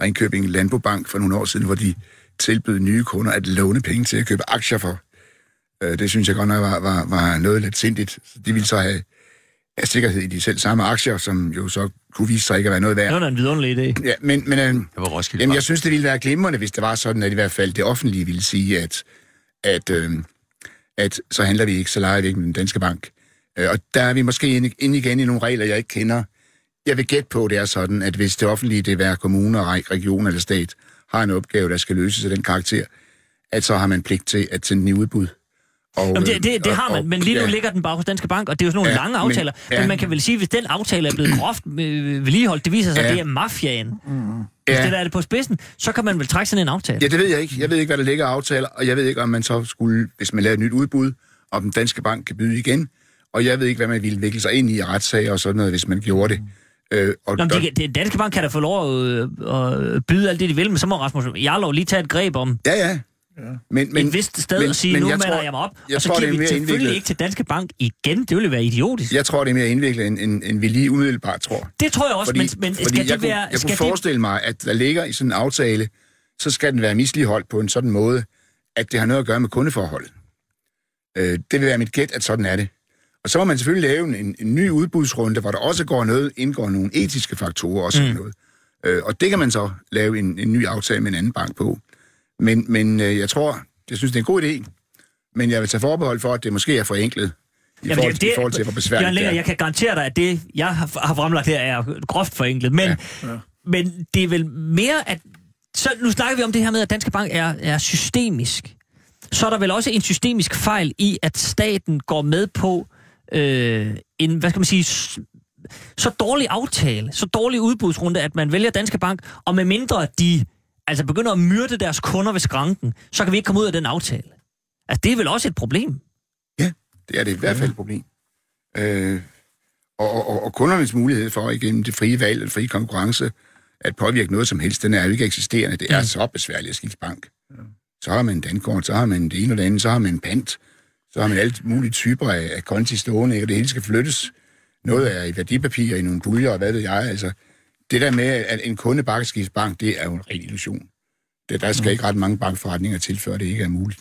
Ringkøbing Landbobank for nogle år siden, hvor de tilbød nye kunder at låne penge til at købe aktier for. Øh, det synes jeg godt nok var, var, var noget lidt sindigt. Så de ville så have, have sikkerhed i de selv samme aktier, som jo så kunne vise sig ikke at være noget værd. Det var en vidunderlig idé. Ja, men, men øh, det var Roskilde jamen, jeg synes, det ville være glimrende, hvis det var sådan, at i hvert fald det offentlige ville sige, at, at, øh, at så handler vi ikke, så leger vi ikke med den danske bank. Øh, og der er vi måske inde, inde igen i nogle regler, jeg ikke kender. Jeg vil gætte på, det er sådan, at hvis det offentlige, det er kommuner, region eller stat, har en opgave, der skal løses af den karakter, at så har man pligt til at sende den i udbud. Og, Jamen det, det, det har man, men lige nu ja. ligger den bare hos Danske Bank, og det er jo sådan nogle ja, lange aftaler. Men, ja. men man kan vel sige, at hvis den aftale er blevet groft øh, vedligeholdt, det viser sig, ja. at det er mafiaen. Mm. Hvis ja. det der er det på spidsen, så kan man vel trække sådan en aftale. Ja, det ved jeg ikke. Jeg ved ikke, hvad der ligger af aftaler, og jeg ved ikke, om man så skulle, hvis man laver et nyt udbud, om den danske bank kan byde igen. Og jeg ved ikke, hvad man ville vikle sig ind i retssager og sådan noget, hvis man gjorde det. Øh, og Nå, de, de, Danske Bank kan da få lov at, øh, at byde alt det, de vil, men så må Rasmus Jarlov lige tage et greb om ja, ja. Ja. Men, men, et vist sted men, at sige, men nu mander jeg mig op, jeg og så tror, giver vi selvfølgelig indviklet. ikke til Danske Bank igen. Det ville være idiotisk. Jeg tror, det er mere indviklet, end, end, end vi lige umiddelbart tror. Det tror jeg også, fordi, men, men fordi skal det jeg være... Kunne, jeg kunne forestille mig, at der ligger i sådan en aftale, så skal den være misligeholdt på en sådan måde, at det har noget at gøre med kundeforholdet. Øh, det vil være mit gæt, at sådan er det. Og så må man selvfølgelig lave en, en ny udbudsrunde, hvor der også går noget, indgår nogle etiske faktorer også mm. noget. Øh, og det kan man så lave en, en ny aftale med en anden bank på. Men, men øh, jeg tror, jeg synes, det er en god idé, men jeg vil tage forbehold for, at det måske er forenklet. I, Jamen, forhold, det, i forhold til, hvor besværligt det er. Jeg kan garantere dig, at det, jeg har, har fremlagt her, er groft forenklet. Men, ja. Ja. men det er vel mere, at... Så nu snakker vi om det her med, at Danske Bank er, er systemisk. Så er der vel også en systemisk fejl i, at staten går med på øh, en, hvad skal man sige, så dårlig aftale, så dårlig udbudsrunde, at man vælger Danske Bank, og med mindre de altså begynder at myrde deres kunder ved skranken, så kan vi ikke komme ud af den aftale. Altså, det er vel også et problem? Ja, det er det i hvert fald et problem. Øh, og, og, og kundernes mulighed for igennem det frie valg og frie konkurrence at påvirke noget som helst, den er jo ikke eksisterende. Det er mm. så besværligt at skifte bank. Så har man en dankort, så har man det ene det andet, så har man en pant, så har man alt mulige typer af, af konti stående, og det hele skal flyttes. Noget er i værdipapirer, i nogle puljer, og hvad ved jeg. Altså, det der med, at en kunde bare kan skifte bank, det er jo en ren illusion. Det, der skal mm. ikke ret mange bankforretninger til, før det ikke er muligt.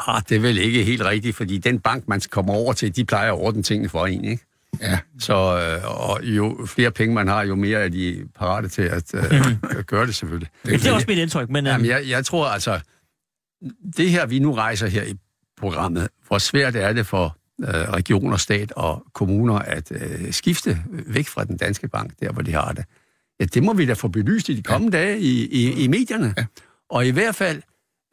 Ah, det er vel ikke helt rigtigt, fordi den bank, man kommer over til, de plejer at ordne tingene for en, ikke? Ja. Så øh, og jo flere penge man har, jo mere er de parate til at øh, gøre det selvfølgelig. Det, det er også mit indtryk. Men, øh... Jamen, jeg, jeg tror altså, det her vi nu rejser her i programmet, hvor svært er det for regioner, stat og kommuner at øh, skifte væk fra den danske bank, der hvor de har det. Ja, det må vi da få belyst i de kommende ja. dage i, i, i medierne. Ja. Og i hvert fald,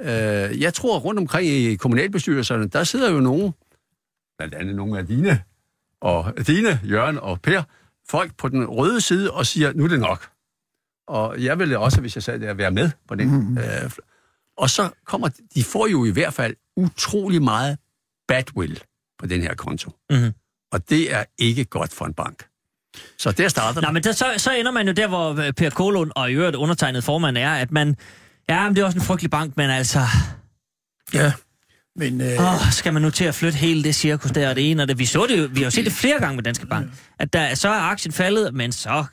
øh, jeg tror rundt omkring i kommunalbestyrelserne, der sidder jo nogen, blandt andet nogle af dine, og dine, Jørgen og Per, folk på den røde side og siger, nu er det nok. Og jeg ville også, hvis jeg sagde det, at være med på den. Mm. Øh, og så kommer, de får jo i hvert fald utrolig meget badwill på den her konto. Mm-hmm. Og det er ikke godt for en bank. Så der starter Nej, men der, så, så ender man jo der, hvor øh, Per Kolund og i øvrigt undertegnet formand er, at man... Ja, men det er også en frygtelig bank, men altså... Ja, men... Øh... Oh, skal man nu til at flytte hele det cirkus der og det ene og det? Vi, så det jo, vi har jo set det flere gange med Danske Bank. At der, så er aktien faldet, men så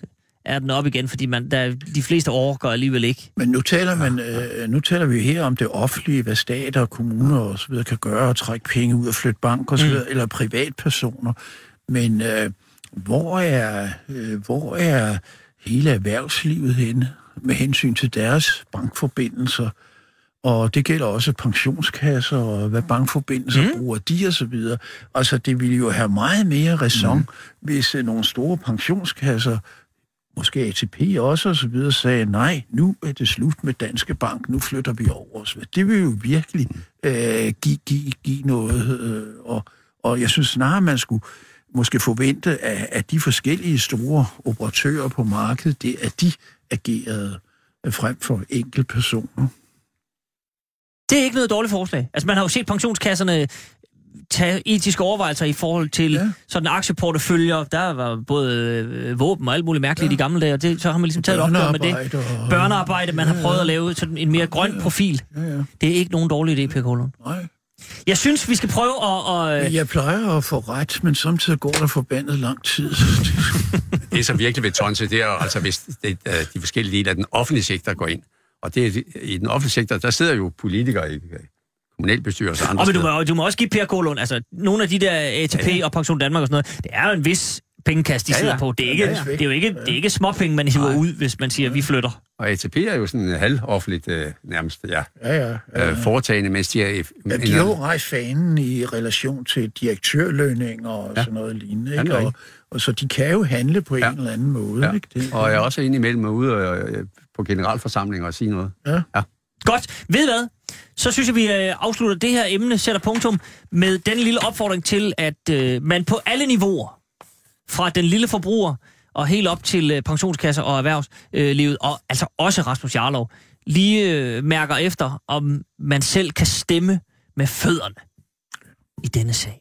er den op igen, fordi man, der, de fleste overgår alligevel ikke. Men nu taler, man, øh, nu taler vi her om det offentlige, hvad stater og kommuner og så videre kan gøre, og trække penge ud og flytte bank og så videre, mm. eller privatpersoner. Men øh, hvor, er, øh, hvor er hele erhvervslivet henne med hensyn til deres bankforbindelser? Og det gælder også pensionskasser, og hvad bankforbindelser mm. bruger de og så videre. Altså, det ville jo have meget mere ræson, mm. hvis uh, nogle store pensionskasser måske ATP også og så videre, sagde, nej, nu er det slut med Danske Bank, nu flytter vi over os. Det vil jo virkelig øh, give, give, give noget, øh, og, og jeg synes snarere, man skulle måske forvente at, at de forskellige store operatører på markedet, det at de agerede øh, frem for enkeltpersoner. Det er ikke noget dårligt forslag. Altså, man har jo set pensionskasserne tage etiske overvejelser i forhold til ja. sådan aktieporteføljer. Der var både øh, våben og alt muligt mærkeligt ja. i gamle dage, og det, så har man ligesom taget opgør med det. Og... Børnearbejde, man ja, har prøvet at lave sådan en mere grøn ja, profil. Ja, ja. Det er ikke nogen dårlig idé, Per Kolund. Nej. Jeg synes, vi skal prøve at... at... Jeg plejer at få ret, men samtidig går der forbandet lang tid. det, som virkelig vil tonse, det er altså, hvis det, de forskellige dele af den offentlige sektor går ind. Og det, i den offentlige sektor, der sidder jo politikere i kommunalbestyrelser og andre og men du må, du må også give Per Kolund, altså nogle af de der ATP ja, ja. og Pension Danmark og sådan noget, det er jo en vis pengekast, de ja, ja. sidder på. Det er, ikke, ja, ja. det er jo ikke, det er ikke småpenge, man hiver ud, hvis man siger, at vi flytter. Og ATP er jo sådan halvoffentligt øh, nærmest, ja, ja, ja, ja, ja. Øh, foretagende, mens de er... Ja, de har jo rejst fanen i relation til direktørlønning og ja. sådan noget lignende, ikke? Og, og så de kan jo handle på ja. en eller anden måde, ja. ikke? Det, og jeg er også indimellem ude og, øh, på generalforsamlinger og sige noget. Ja. ja. Godt. Ved hvad? Så synes jeg, vi øh, afslutter det her emne, sætter punktum, med den lille opfordring til, at øh, man på alle niveauer, fra den lille forbruger og helt op til øh, pensionskasser og erhvervslivet, øh, og altså også Rasmus Jarlov, lige øh, mærker efter, om man selv kan stemme med fødderne i denne sag.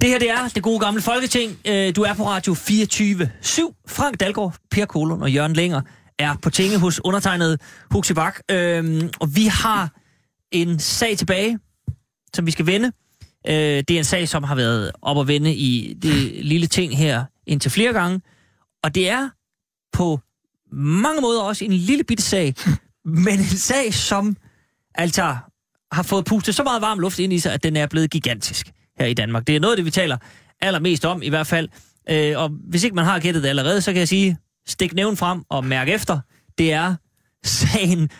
Det her det er det gode gamle Folketing. Øh, du er på Radio 24 7. Frank Dalgaard, Per Kolon og Jørgen Længer er på tinge hos undertegnet Huxi Bak. Øhm, og vi har en sag tilbage, som vi skal vende. Øh, det er en sag, som har været op og vende i det lille ting her indtil flere gange. Og det er på mange måder også en lille bitte sag, men en sag, som altså har fået pustet så meget varm luft ind i sig, at den er blevet gigantisk her i Danmark. Det er noget af det, vi taler allermest om i hvert fald. Øh, og hvis ikke man har gættet det allerede, så kan jeg sige, stik næven frem og mærk efter. Det er sagen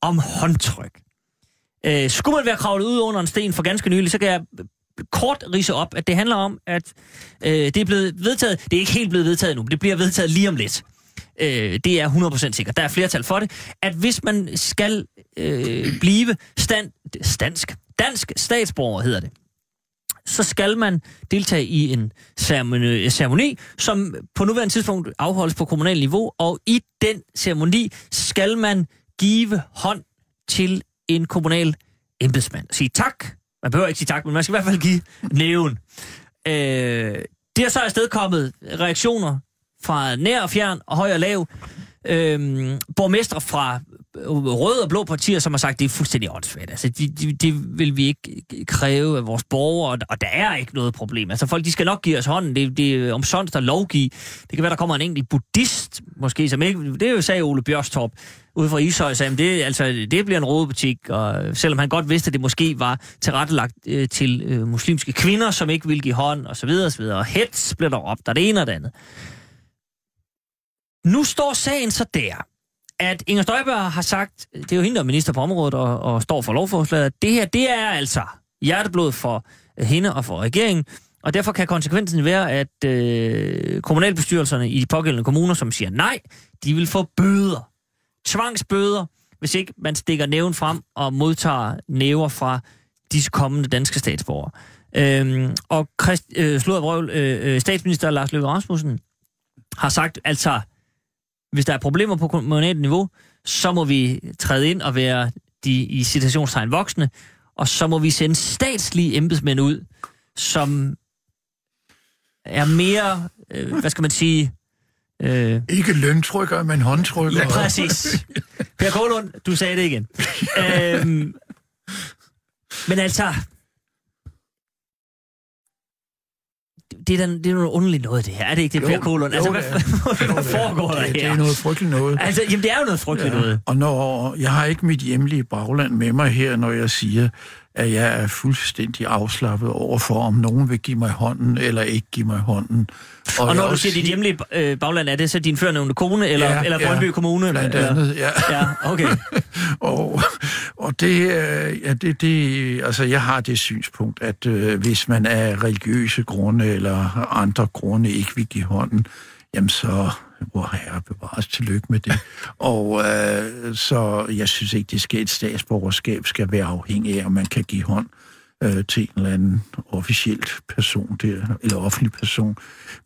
om håndtryk. Øh, skulle man være kravlet ud under en sten for ganske nylig, så kan jeg kort rise op, at det handler om, at øh, det er blevet vedtaget. Det er ikke helt blevet vedtaget nu, men det bliver vedtaget lige om lidt. Øh, det er 100% sikkert. Der er flertal for det. At hvis man skal øh, blive stand, dansk, dansk statsborger, hedder det, så skal man deltage i en ceremoni, som på nuværende tidspunkt afholdes på kommunal niveau, og i den ceremoni skal man give hånd til en kommunal embedsmand. Sige tak. Man behøver ikke sige tak, men man skal i hvert fald give næven. Øh, det har så afstedkommet reaktioner fra nær og fjern og høj og lav. Øh, borgmestre fra røde og blå partier, som har sagt, det er fuldstændig åndssvagt. Altså, det de, de vil vi ikke kræve af vores borgere, og der er ikke noget problem. Altså, folk, de skal nok give os hånden. Det, det er sådan, at lovgive. Det kan være, der kommer en enkelt buddhist, måske, som ikke... Det er jo, sagde Ole Bjørstorp ude fra Ishøj, sagde, det, altså, det bliver en rodebutik, og selvom han godt vidste, at det måske var tilrettelagt øh, til øh, muslimske kvinder, som ikke ville give hånd, og så videre, og så videre. Og hets blev der op, der er det ene og det andet. Nu står sagen så der, at Inger Støjberg har sagt, det er jo hende, der er minister på området og, og står for lovforslaget, det her, det er altså hjerteblod for hende og for regeringen, og derfor kan konsekvensen være, at øh, kommunalbestyrelserne i de pågældende kommuner, som siger nej, de vil få bøder. Tvangsbøder, hvis ikke man stikker næven frem og modtager næver fra disse kommende danske statsborgere. Øhm, og Christ, øh, Vrøvl, øh, øh, statsminister Lars Løkke Rasmussen har sagt, altså, hvis der er problemer på kommunalt niveau, så må vi træde ind og være de i situationstegn voksne, og så må vi sende statslige embedsmænd ud, som er mere, øh, hvad skal man sige... Øh, Ikke løntrykker, men håndtrykker. Ja, præcis. Per Kålund, du sagde det igen. øhm, men altså, det er, da, det er noget underligt noget, det her. Er det ikke det, Per Kolund? Altså, hvad, hvad, hvad foregår der her? Det er noget frygteligt noget. Altså, jamen, det er jo noget frygteligt ja. noget. Og når jeg har ikke mit hjemlige bagland med mig her, når jeg siger, at jeg er fuldstændig afslappet over for, om nogen vil give mig hånden eller ikke give mig hånden. Og, og når du siger dit hjemlige øh, bagland, er det så din førnævnte kone, eller, ja, eller Brøndby ja, Kommune? Blandt eller? andet, ja. ja okay. og, og det, øh, ja, det, det, altså jeg har det synspunkt, at øh, hvis man af religiøse grunde eller andre grunde ikke vil give hånden, jamen så hvor herre bevares tillykke med det. Og øh, så jeg synes ikke, det skal et statsborgerskab skal være afhængig af, om man kan give hånd øh, til en eller anden officielt person der, eller offentlig person.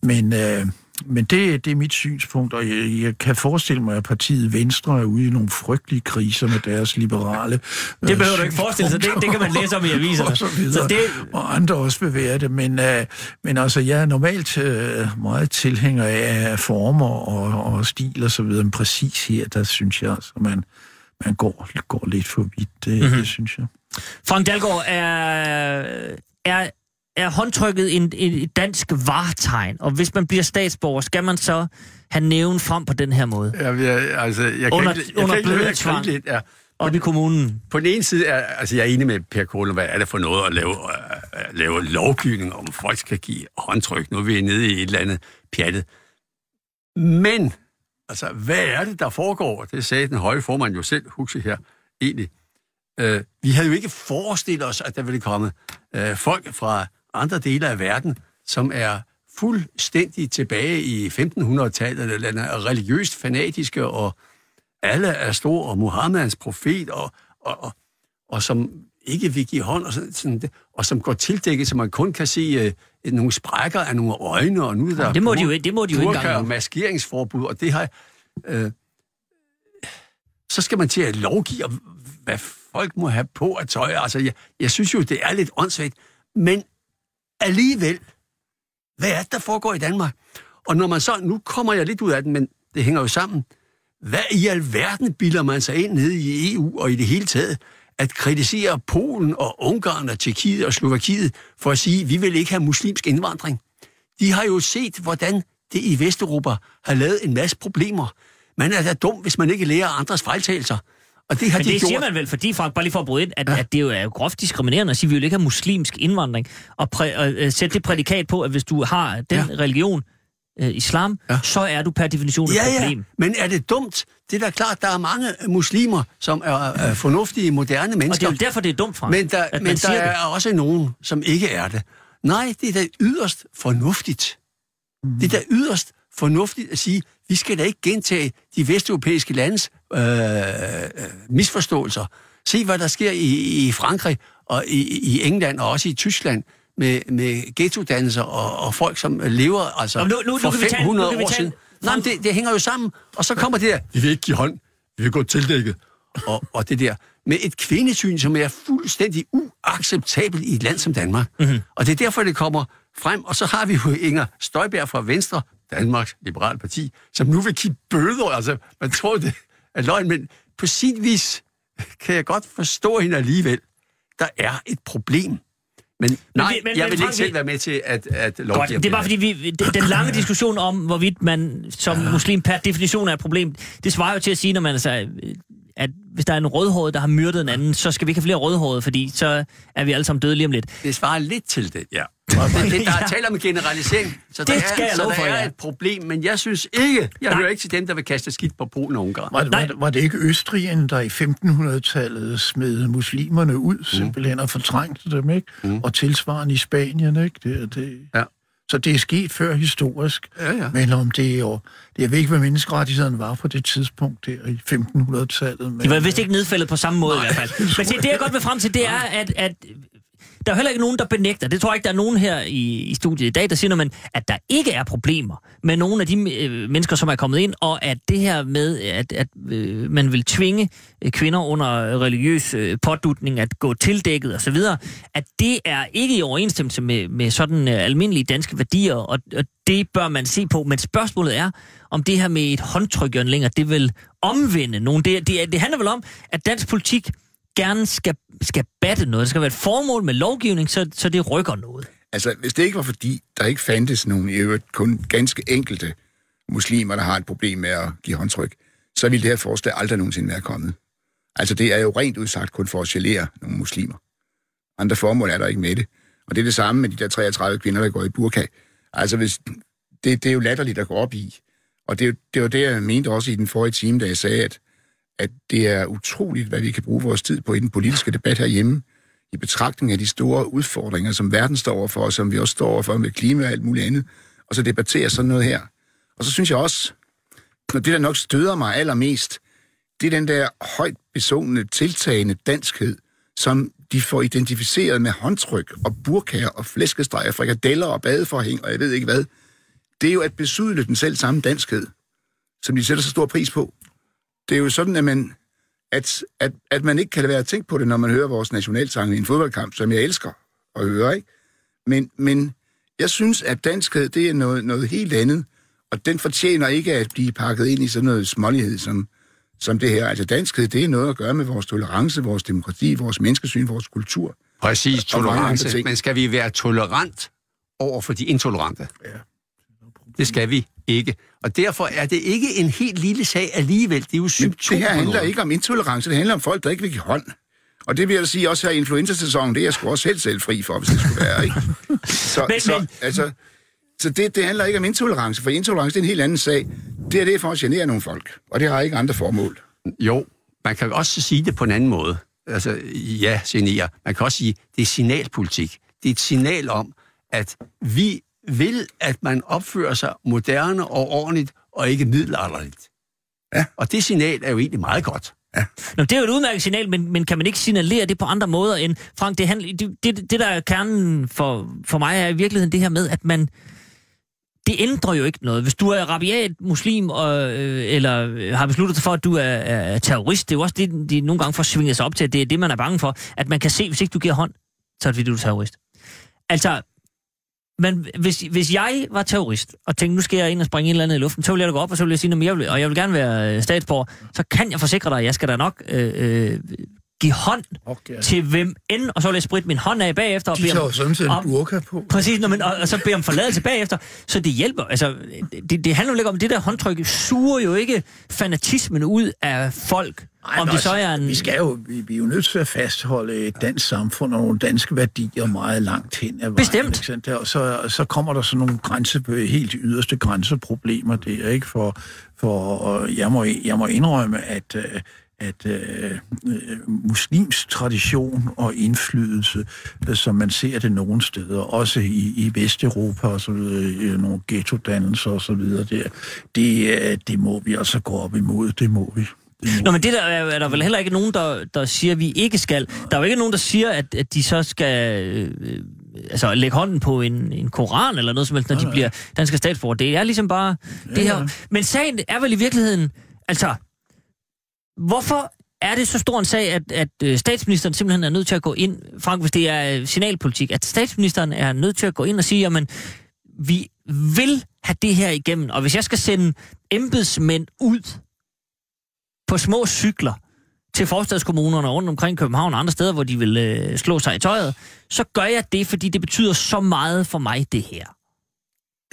Men, øh, men det, det er mit synspunkt, og jeg, jeg kan forestille mig, at partiet Venstre er ude i nogle frygtelige kriser med deres liberale Det behøver du ikke forestille sig, det, det kan man læse om i aviserne. og, så videre, Så det, og andre også vil være det, men, øh, men altså, jeg er normalt øh, meget tilhænger af former og, og stil og så videre, men præcis her, der synes jeg, altså, man, man går, går lidt for vidt, det, Mhm. mm-hmm. det synes jeg. Frank Dalgaard, er, er, er håndtrykket en, et dansk vartegn? Og hvis man bliver statsborger, skal man så have næven frem på den her måde? Jeg, jeg, altså, jeg kan Under- ikke, jeg under kan ikke tvang. grine lidt. Ja. Op i kommunen? På den ene side er altså, jeg er enig med Per Kohler, hvad er det for noget at lave, uh, lave lovgivning om, folk skal give håndtryk. Nu er vi nede i et eller andet pjattet. Men, altså, hvad er det, der foregår? Det sagde den høje formand jo selv, Huxi her, egentlig. Uh, vi havde jo ikke forestillet os, at der ville komme uh, folk fra andre dele af verden, som er fuldstændig tilbage i 1500-tallet, eller er religiøst fanatiske, og alle er stor, og Muhammeds profet, og, og, og, og som ikke vil give hånd, og, sådan, og som går tildækket, så man kun kan se øh, nogle sprækker af nogle øjne, og nu er der det må de jo- det må de jo ikke engang og maskeringsforbud, og det har... Øh, så skal man til at lovgive, hvad folk må have på at tøj. Altså, jeg, jeg synes jo, det er lidt åndssvagt, men alligevel, hvad er det, der foregår i Danmark? Og når man så, nu kommer jeg lidt ud af den, men det hænger jo sammen. Hvad i alverden bilder man sig ind nede i EU og i det hele taget, at kritisere Polen og Ungarn og Tjekkiet og Slovakiet for at sige, vi vil ikke have muslimsk indvandring. De har jo set, hvordan det i Vesteuropa har lavet en masse problemer. Man er da dum, hvis man ikke lærer andres fejltagelser. Og det har Men de det gjort. siger man vel, fordi Frank, bare lige for at bryde ind, at, ja. at det jo er jo groft diskriminerende at sige, at vi vil ikke have muslimsk indvandring, og, præ, og øh, sætte det prædikat på, at hvis du har den ja. Ja. religion, øh, islam, ja. Ja. så er du per definition et Ja, ja, problem. men er det dumt? Det er da klart, der er mange muslimer, som er, er fornuftige, moderne Og det mennesker. er jo derfor, det er dumt, Frank, Men der, at men der er det. også nogen, som ikke er det. Nej, det er da yderst fornuftigt. Mm. Det er da yderst fornuftigt at sige, vi skal da ikke gentage de vesteuropæiske landes øh, øh, misforståelser. Se, hvad der sker i, i Frankrig og i, i England og også i Tyskland med, med ghettodannelser og, og folk, som lever altså Nå, nu- nu- nu for kan vi tage- 500 nu år siden. Nej, men det, det hænger jo sammen. Og så kommer det der, vi vil ikke give hånd, vi vil gå tildækket. Og, og det der med et kvindesyn, som er fuldstændig uacceptabelt i et land som Danmark. Mm-hmm. Og det er derfor, det kommer frem. Og så har vi jo Inger Støjberg fra Venstre, Danmarks Liberale Parti, som nu vil give bøder. Altså, man tror, det er løgn, men på sin vis kan jeg godt forstå hende alligevel. Der er et problem. Men nej, vi- men- jeg men vil Frank, ikke selv være med til at, at lovgive Godt, det er bare fordi, vi, den lange diskussion om, hvorvidt man som muslim per definition er et problem, det svarer jo til at sige, når man altså, at hvis der er en rødhåret, der har myrdet en anden, så skal vi ikke have flere rødhårede, fordi så er vi alle sammen døde lige om lidt. Det svarer lidt til det, ja. Og det, det, der er tale om en generalisering, så der, Det skal er, så der for, er ja. et problem, men jeg synes ikke, jeg Nej. hører ikke til dem, der vil kaste skidt på Polen og Ungarn. Var, Nej. var, var det ikke Østrigien, der i 1500-tallet smed muslimerne ud, Mm. simpelthen, og fortrængte dem, ikke? Og tilsvarende i Spanien, ikke? Det, det, Ja. Så det er sket før historisk. Ja, ja. Men om det er jo... Jeg ved ikke, hvad menneskerettighederne var på det tidspunkt der i 1500-tallet. Men, De var vist ikke nedfældet på samme måde i hvert fald. Men se, det jeg godt vil frem til, det er, at, at der er jo heller ikke nogen, der benægter, det tror jeg ikke, der er nogen her i, i studiet i dag, der siger, man, at der ikke er problemer med nogle af de øh, mennesker, som er kommet ind, og at det her med, at, at øh, man vil tvinge øh, kvinder under religiøs øh, pådutning at gå tildækket osv., at det er ikke i overensstemmelse med, med sådan øh, almindelige danske værdier, og, og det bør man se på. Men spørgsmålet er, om det her med et håndtryk, Jørgen Linger, det vil omvende nogen. Det, det, det handler vel om, at dansk politik gerne skal, skal batte noget. Der skal være et formål med lovgivning, så, så det rykker noget. Altså, hvis det ikke var fordi, der ikke fandtes nogen, i øvrigt kun ganske enkelte muslimer, der har et problem med at give håndtryk, så ville det her forslag aldrig nogensinde være kommet. Altså, det er jo rent udsagt kun for at gelere nogle muslimer. Andre formål er der ikke med det. Og det er det samme med de der 33 kvinder, der går i burka. Altså, hvis, det, det er jo latterligt at gå op i. Og det, det var det, jeg mente også i den forrige time, da jeg sagde, at, at det er utroligt, hvad vi kan bruge vores tid på i den politiske debat herhjemme, i betragtning af de store udfordringer, som verden står overfor, og som vi også står overfor med klima og alt muligt andet, og så debattere sådan noget her. Og så synes jeg også, når det, der nok støder mig allermest, det er den der højt besungne, tiltagende danskhed, som de får identificeret med håndtryk og burkager og flæskesteg og frikadeller og badeforhæng og jeg ved ikke hvad. Det er jo at besudle den selv samme danskhed, som de sætter så stor pris på. Det er jo sådan, at man, at, at, at man ikke kan lade være at tænke på det, når man hører vores nationalsang i en fodboldkamp, som jeg elsker at høre, ikke? Men, men jeg synes, at danskhed, det er noget, noget helt andet, og den fortjener ikke at blive pakket ind i sådan noget smålighed, som, som det her. Altså danskhed, det er noget at gøre med vores tolerance, vores demokrati, vores menneskesyn, vores kultur. Præcis, tolerance. Men skal vi være tolerant over for de intolerante? Ja. Det skal vi ikke. Og derfor er det ikke en helt lille sag alligevel. Det er jo symptomer. det her handler noget. ikke om intolerance, det handler om folk, der ikke vil give hånd. Og det vil jeg sige også her i influenza-sæsonen, det er jeg sgu også helt selv fri for, hvis det skulle være, ikke? Så, Men- så, men- altså, så det, det handler ikke om intolerance, for intolerance det er en helt anden sag. Det er det for at genere nogle folk, og det har ikke andre formål. Jo, man kan også sige det på en anden måde. Altså, ja, generer. Man kan også sige, det er signalpolitik. Det er et signal om, at vi vil, at man opfører sig moderne og ordentligt, og ikke middelalderligt. Ja. Og det signal er jo egentlig meget godt. Nå, det er jo et udmærket signal, men, men kan man ikke signalere det på andre måder end... Frank, det, handler, det, det, det der er kernen for, for mig er i virkeligheden det her med, at man... Det ændrer jo ikke noget. Hvis du er rabiat muslim, og, øh, eller øh, har besluttet sig for, at du er, er terrorist, det er jo også det, de nogle gange får svinget sig op til, at det er det, man er bange for. At man kan se, hvis ikke du giver hånd, så er det fordi, du er terrorist. Altså, men hvis, hvis jeg var terrorist, og tænkte, nu skal jeg ind og springe et eller andet i luften, så ville jeg da gå op, og så ville jeg sige, men jeg vil, og jeg vil gerne være øh, statsborger, så kan jeg forsikre dig, at jeg skal da nok øh, øh, give hånd Okay. til hvem end, og så vil jeg spritte min hånd af bagefter. Og De tager jo sådan set en burka på. Præcis, når man, og, og så beder om forladelse bagefter. Så det hjælper. Altså, det, det handler jo ikke om, det der håndtryk suger jo ikke fanatismen ud af folk. Ej, om det så altså, er en... Vi, skal jo, vi, vi er jo nødt til at fastholde et dansk samfund og nogle danske værdier meget langt hen ad vejen. Bestemt. ikke? Og så, så kommer der sådan nogle grænse, helt yderste grænseproblemer der, ikke? For, for jeg, må, jeg må indrømme, at, øh, at øh, øh, muslims tradition og indflydelse, øh, som man ser det nogle steder, også i, i Vesteuropa og så videre, i nogle ghetto-dannelser og så videre der, det, øh, det må vi altså gå op imod, det må vi. Nå, men det der er, er der vel heller ikke nogen, der, der siger, at vi ikke skal. Der er jo ikke nogen, der siger, at, at de så skal øh, altså, lægge hånden på en, en koran eller noget som helst, når de bliver danske statsborger. Det er ligesom bare det her. Men sagen er vel i virkeligheden, altså, hvorfor er det så stor en sag, at, at øh, statsministeren simpelthen er nødt til at gå ind, Frank, hvis det er øh, signalpolitik, at statsministeren er nødt til at gå ind og sige, jamen, vi vil have det her igennem, og hvis jeg skal sende embedsmænd ud på små cykler til forstadskommunerne rundt omkring København og andre steder, hvor de vil øh, slå sig i tøjet, så gør jeg det, fordi det betyder så meget for mig, det her.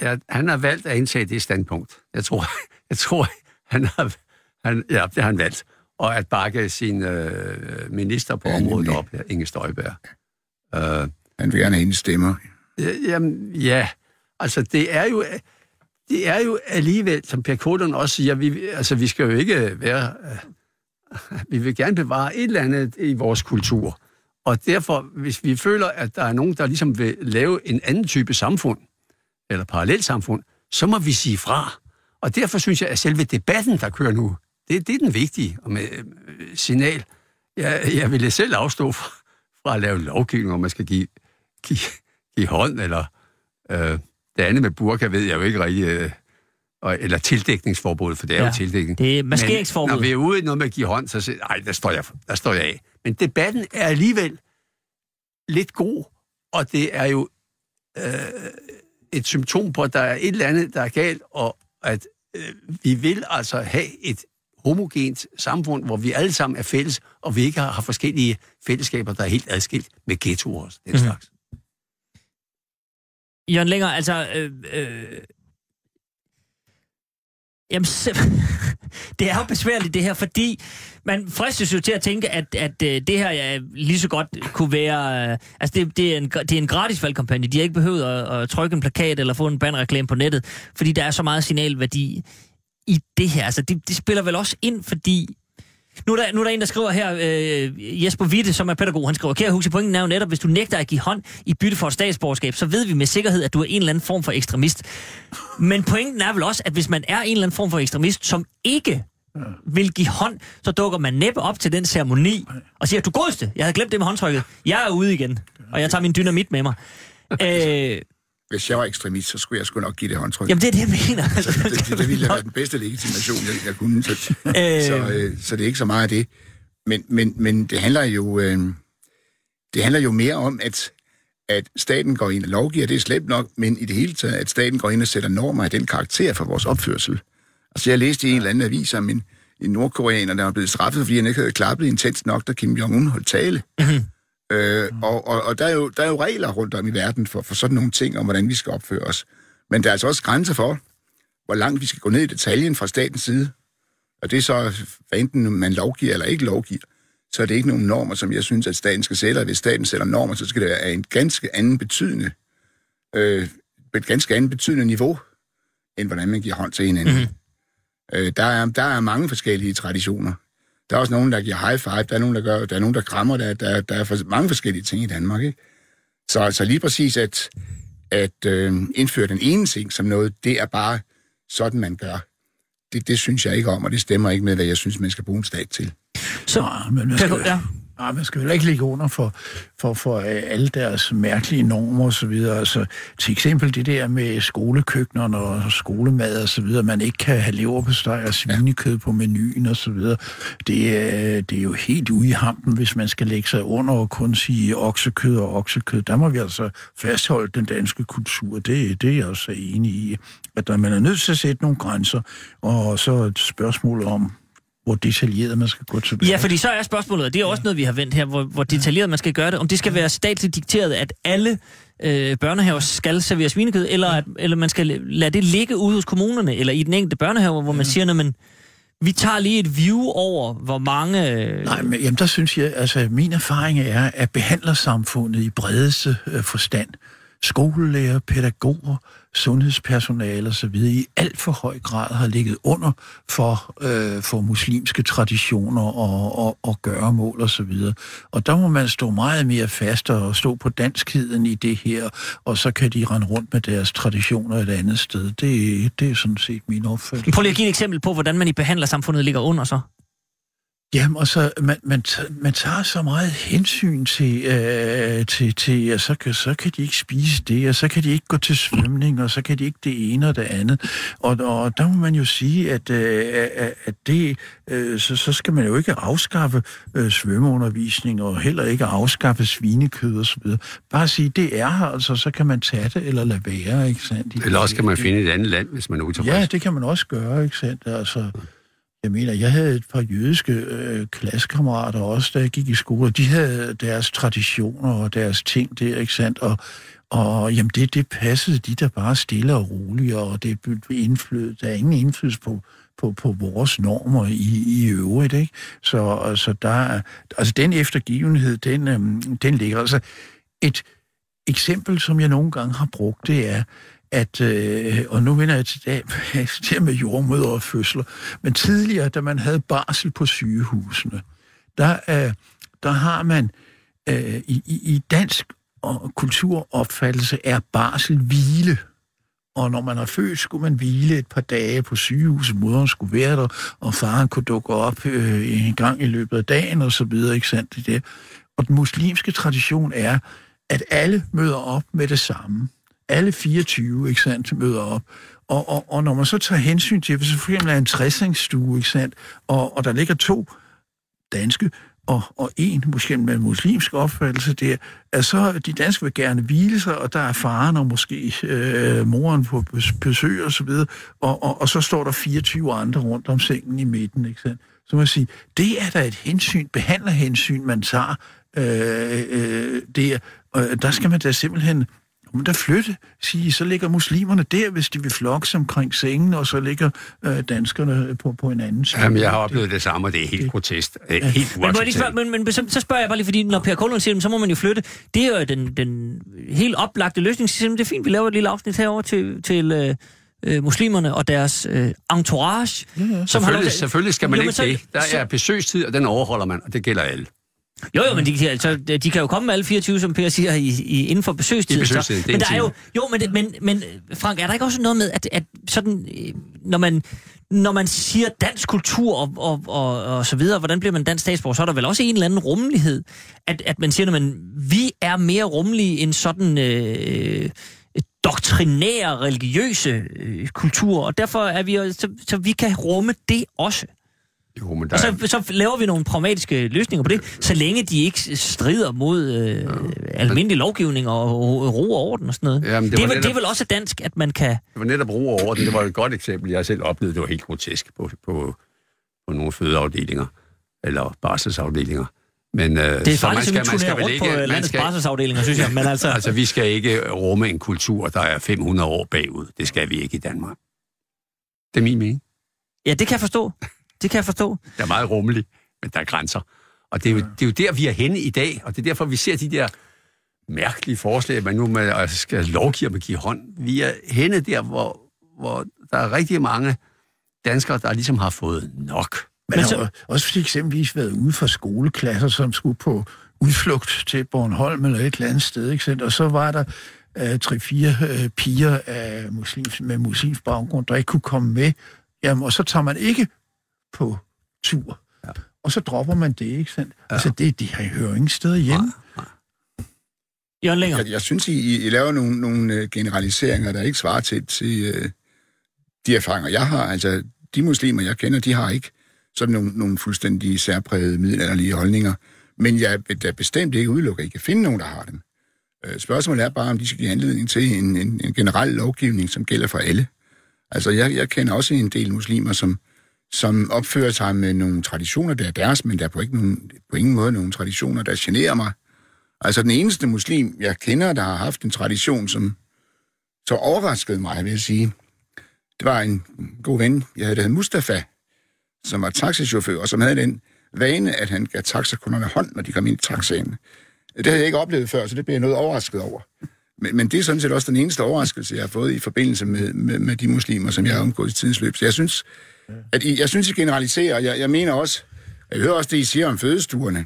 Ja, han har valgt at indtage det standpunkt. Jeg tror, jeg tror han har, han, ja, det har han valgt. Og at bakke sin øh, minister på Ja, området op, ja, Inge Støjberg. Øh, Han vil gerne have hendes stemmer. Ja, Jamen, ja. Altså, det er jo, det er jo alligevel, som Per Kodon også siger, vi, altså, vi skal jo ikke være... øh, Vi vil gerne bevare et eller andet i vores kultur. Og derfor, hvis vi føler, at der er nogen, der ligesom vil lave en anden type samfund, eller parallelt samfund, så må vi sige fra. Og derfor synes jeg, at selve debatten, der kører nu, det, det er den vigtige og med øh, signal. Jeg, jeg ville selv afstå fra, fra at lave lovgivning, om man skal give, give, give hånd, eller øh, det andet med burka ved jeg jo ikke rigtig, øh, og, eller tildækningsforbud, for det er ja, jo tildækning. det er Men maskeringsforbud. når vi er ude i noget med at give hånd, så siger nej, der står, jeg, der står jeg af. Men debatten er alligevel lidt god, og det er jo øh, et symptom på, at der er et eller andet, der er galt, og at øh, vi vil altså have et homogent samfund, hvor vi alle sammen er fælles, og vi ikke har, har forskellige fællesskaber, der er helt adskilt med ghettoer og den Mhm. slags. Jørgen Længer, altså... Øh, øh, jamen, det er jo besværligt det her, fordi man fristes jo til at tænke, at, at øh, det her ja, lige så godt kunne være... Øh, altså, det, det, er en, det er en gratis valgkampagne. De har ikke behøvet at, at trykke en plakat eller få en bannerreklame på nettet, fordi der er så meget signalværdi i det her. Altså, det, det spiller vel også ind, fordi Nu er, der, nu er der en, der skriver her, øh, Jesper Witte, som er pædagog, han skriver, kære Huxi, pointen er jo netop, hvis du nægter at give hånd i bytte for et statsborgerskab, så ved vi med sikkerhed, at du er en eller anden form for ekstremist. Men pointen er vel også, at hvis man er en eller anden form for ekstremist, som ikke vil give hånd, så dukker man næppe op til den ceremoni og siger, du godeste, jeg havde glemt det med håndtrykket, jeg er ude igen, og jeg tager min dynamit med mig. Øh, hvis jeg var ekstremist, så skulle jeg sgu nok give det håndtryk. jamen det er det, jeg mener. Altså, det, det, det ville være den bedste legitimation, jeg, jeg kunne. Så, Øh. så, øh, så det er ikke så meget af det. Men, men, men det handler jo øh, det handler jo mere om, at, at staten går ind og lovgiver, det er slemt nok, men i det hele taget, at staten går ind og sætter normer af den karakter for vores opførsel. Altså, jeg læste i en eller anden avis om en, en nordkoreaner, der var blevet straffet, fordi han ikke havde klappet intens nok, da Kim Jong-un holdt tale. Øh, og og, og der, er jo, der er jo regler rundt om i verden for, for sådan nogle ting, om hvordan vi skal opføre os. Men der er altså også grænser for, hvor langt vi skal gå ned i detaljen fra statens side. Og det er så, hvad enten man lovgiver eller ikke lovgiver, så er det ikke nogen normer, som jeg synes, at staten skal sætte. Og hvis staten sætter normer, så skal det være af en ganske anden betydende, øh, et ganske andet betydende niveau, end hvordan man giver hånd til hinanden. Mm-hmm. Øh, der, er, der er mange forskellige traditioner. Der er også nogen, der giver high five, der er nogen, der, gør, der, er nogen, der krammer, der, der, der er for, mange forskellige ting i Danmark. Ikke? Så, så lige præcis at, at øh, indføre den ene ting som noget, det er bare sådan, man gør. Det, det synes jeg ikke om, og det stemmer ikke med, hvad jeg synes, man skal bruge en stat til. så, men skal, ja. Nej, man skal heller ikke ligge under for, for, for øh, alle deres mærkelige normer og så videre. Altså, til eksempel det der med skolekøkkenerne og skolemad og så videre. Man ikke kan have leverpostej og svinekød på menuen og så videre. Det er, det er jo helt ude i hampen, hvis man skal lægge sig under og kun sige oksekød og oksekød. Der må vi altså fastholde den danske kultur. Det, det er jeg også enig i. At der, man er nødt til at sætte nogle grænser. Og så et spørgsmål om, hvor detaljeret man skal gå tilbage. Ja, fordi så er spørgsmålet, og det er også noget, vi har vendt her, hvor, hvor detaljeret man skal gøre det, om det skal være statsligt dikteret, at alle øh, børnehaver skal servere svinekød, eller at eller man skal lade det ligge ude hos kommunerne, eller i den enkelte børnehave, hvor man siger, men vi tager lige et view over, hvor mange... Øh, Nej, men jamen, der synes jeg, altså min erfaring er, at behandlersamfundet i bredeste øh, forstand, skolelærer, pædagoger, sundhedspersonale osv. i alt for høj grad har ligget under for, øh, for muslimske traditioner og, og, og gøremål osv. Og, og der må man stå meget mere fast og stå på danskheden i det her, og så kan de rende rundt med deres traditioner et andet sted. Det, det er sådan set min opfattelse. Prøv lige at give et eksempel på, hvordan man i behandlersamfundet ligger under så. Jamen, og så man, man, man tager så meget hensyn til, øh, til, til at så kan, så kan de ikke spise det, og så kan de ikke gå til svømning, og så kan de ikke det ene og det andet. Og, og der må man jo sige, at, øh, at- at det, øh, så, så skal man jo ikke afskaffe øh, svømmeundervisning, og heller ikke afskaffe svinekød og så videre. Bare sige, det er her, altså, så kan man tage det eller lade være, ikke sandt? Eller også kan man finde et andet land, hvis man er utilfreds. Ja, det kan man også gøre, ikke sandt? Altså, jeg mener, jeg havde et par jødiske øh, klassekammerater også, da jeg gik i skole, og de havde deres traditioner og deres ting der, ikke sandt? Og, og jamen, det, det passede de der bare stille og roligt, og det blev indflydelse, der er ingen indflydelse på, på, på vores normer i, i øvrigt, ikke? Så altså, der, altså den eftergivenhed, den, øhm, den ligger. Altså, et eksempel, som jeg nogle gange har brugt, det er, at, øh, og nu vender jeg til det, det med jordmøder og fødsler, men tidligere, da man havde barsel på sygehusene, der, øh, der har man øh, i, i, i dansk og kulturopfattelse er barsel hvile. Og når man har født, skulle man hvile et par dage på sygehuset. Moderen skulle være der, og faren kunne dukke op øh, en gang i løbet af dagen, og så videre, ikke sandt det der. Og den muslimske tradition er, at alle møder op med det samme. Alle 24, ikke sandt, møder op. Og, og, og når man så tager hensyn til, hvis det for eksempel er en træsningsstue, ikke sandt, og, og der ligger to danske, og, og en måske med muslimsk opfattelse der, at så de danske vil gerne hvile sig, og der er faren og måske øh, moren på besøg og så videre, og, og, og så står der 24 andre rundt om sengen i midten, ikke sandt? Så må jeg sige, det er da et hensyn, behandlerhensyn, man tager øh, øh, der, og øh, der skal man da simpelthen men der flytte, sige, så ligger muslimerne der, hvis de vil flokkes omkring sengen, og så ligger øh, danskerne på, på en anden side. Jamen, jeg har oplevet det samme, og det er helt grotesk. Det er helt Men, lige spørge, men, men så, så spørger jeg bare lige, fordi når Per Kollund siger, så må man jo flytte. Det er jo den, den helt oplagte løsning. Så siger, man, det er fint, vi laver et lille afsnit herover til, til, øh, øh, muslimerne og deres øh, entourage. Ja, ja. Som har lov Selvfølgelig, til- selvfølgelig skal man Jo, ikke så- det. Der så- er besøgstid, og den overholder man, og det gælder alle. Jo, jo, men de, kan- altså, de kan jo komme alle 24, som Per siger, i, i, inden for besøgstiden. I besøgstiden, så. Men en der er jo, jo, men, men, men Frank, er der ikke også noget med, at, at sådan, øh, når man, når man siger dansk kultur og, og, og, og så videre, hvordan bliver man dansk statsborger, så er der vel også en eller anden rummelighed, at, at man siger, at man, vi er mere rummelige end sådan øh, doktrinære, religiøse øh, kultur, og derfor er vi, så, så vi kan rumme det også. Jo, men der Og er, så, så laver vi nogle pragmatiske løsninger på det, så længe de ikke strider mod øh, almindelig lovgivning og, og ro og orden og sådan noget. Jamen, det det, er, vel- det er netop- vel også dansk, at man kan... det var netop ro over den. Det var et godt eksempel, jeg selv oplevede. Det var helt grotesk på, på, på nogle fødeafdelinger, eller barselsafdelinger. Men, øh, Det er så faktisk, at vi man vel rundt på ikke- øh, man landets skal- barselsafdelinger, synes jeg. Men altså, Altså, vi skal ikke rumme en kultur, der er 500 år bagud. Det skal vi ikke i Danmark. Det er min mening. ja, det kan jeg forstå. Det kan jeg forstå. Det er meget rummelig, men der er grænser. Og det er, jo, det er jo der, vi er henne i dag, og det er derfor, vi ser de der mærkelige forslag, at man nu med, altså, skal lovgive at give hånd. Vi er henne der, hvor, hvor der er rigtig mange danskere, der ligesom har fået nok. Man Men har så- så... også for eksempelvis været ude for skoleklasser, som skulle på udflugt til Bornholm eller et eller andet sted, ikke? Og så var der øh, tre-fire øh, piger af muslims, med muslimsk baggrund, der ikke kunne komme med. Jamen, og så tager man ikke på tur. Ja. Og så dropper man det, ikke sandt? Ja. Altså, det, det har hører ingen steder hjemme. Jørgen Længer. Jeg, jeg synes, I, I laver nogle, nogle øh, generaliseringer, der ikke svarer til, til øh, de erfaringer, jeg har. Altså, de muslimer, jeg kender, de har ikke sådan nogle, nogle fuldstændig særprægede middelalderlige holdninger. Men jeg vil da bestemt ikke udelukke, at I kan finde nogen, der har dem. Øh, spørgsmålet er bare, om de skal give anledning til en, en, en generel lovgivning, som gælder for alle. Altså, jeg, jeg kender også en del muslimer, som, som opfører sig med nogle traditioner, der er deres, men der er på, ikke nogen, på ingen måde nogle traditioner, der generer mig. Altså, den eneste muslim, jeg kender, der har haft en tradition, som så overraskede mig, vil jeg sige, det var en god ven, jeg havde, der hed Mustafa, som var taxichauffør, og som havde den vane, at han gav taxakunderne hånd, når de kom ind i taxaen. Det havde jeg ikke oplevet før, så det blev jeg noget overrasket over. Men, men det er sådan set også den eneste overraskelse, jeg har fået i forbindelse med, med, med de muslimer, som jeg har omgået i tidens løb. Så jeg synes, at I, jeg synes, I generaliserer, og jeg, jeg mener også, jeg hører også det, I siger om fødestuerne.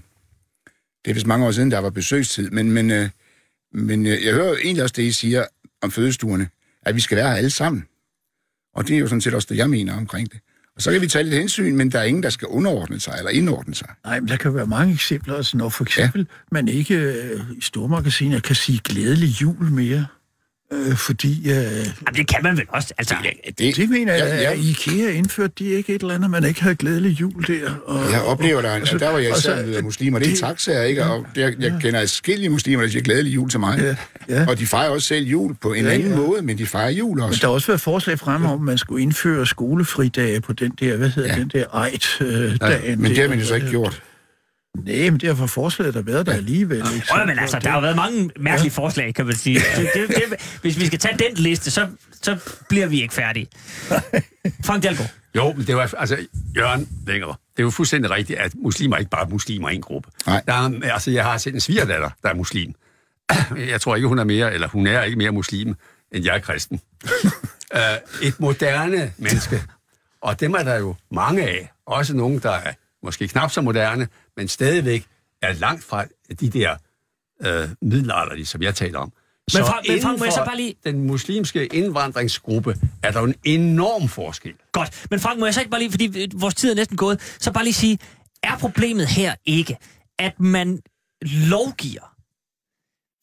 Det er vist mange år siden, der var besøgstid, men, men, øh, men øh, jeg hører egentlig også det, I siger om fødestuerne, at vi skal være her alle sammen. Og det er jo sådan set også det, jeg mener omkring det. Og så kan vi tage lidt hensyn, men der er ingen, der skal underordne sig eller indordne sig. Nej, men der kan være mange eksempler. Altså, når for eksempel ja. man ikke øh, i stormagasiner kan sige glædelig jul mere, øh, fordi... Øh, Jamen, det kan man vel også. Altså, Det, det mener jeg, Ja, ja, ja. ja. IKEA indførte de ikke et eller andet, man ikke havde glædelig jul der. Og, Jeg oplever, der, og- at der var jeg især så- med muslimer. Det er taxaer, ikke? Og jeg, jeg kender adskillige muslimer, der siger glædelig jul til mig. Ja, ja. Og de fejrer også selv jul på en Ja, anden ja. måde, men de fejrer jul Men også. der har også været forslag frem om, at man skulle indføre skolefridage på den der, hvad hedder Ja. ja. den der ejt-dagen. Men det har man jo så ikke gjort. Nej, men derfor forslaget der været der alligevel. Ikke? Åh, men altså, der har jo været mange mærkelige ja. forslag, kan man sige. Det, det, det, hvis vi skal tage den liste, så, så bliver vi ikke færdige. Frank Dahlgaard. Jo, men det var, altså, Jørgen længere. Det er jo fuldstændig rigtigt, at muslimer er ikke bare muslimer i en gruppe. Nej. Der er, altså, jeg har set en svigerdatter, der er muslim. Jeg tror ikke, hun er mere, eller hun er ikke mere muslim, end jeg er kristen. uh, et moderne menneske. Og dem er der jo mange af. Også nogle, der er måske knap så moderne, men stadigvæk er langt fra de der uh, middelalderlige, som jeg taler om. Men Frank- men Frank, må jeg så bare lige- den muslimske indvandringsgruppe er der en enorm forskel. Godt. Men Frank, må jeg så ikke bare lige, fordi øh, vores tid er næsten gået, så bare lige sige, er problemet her ikke, at man lovgiver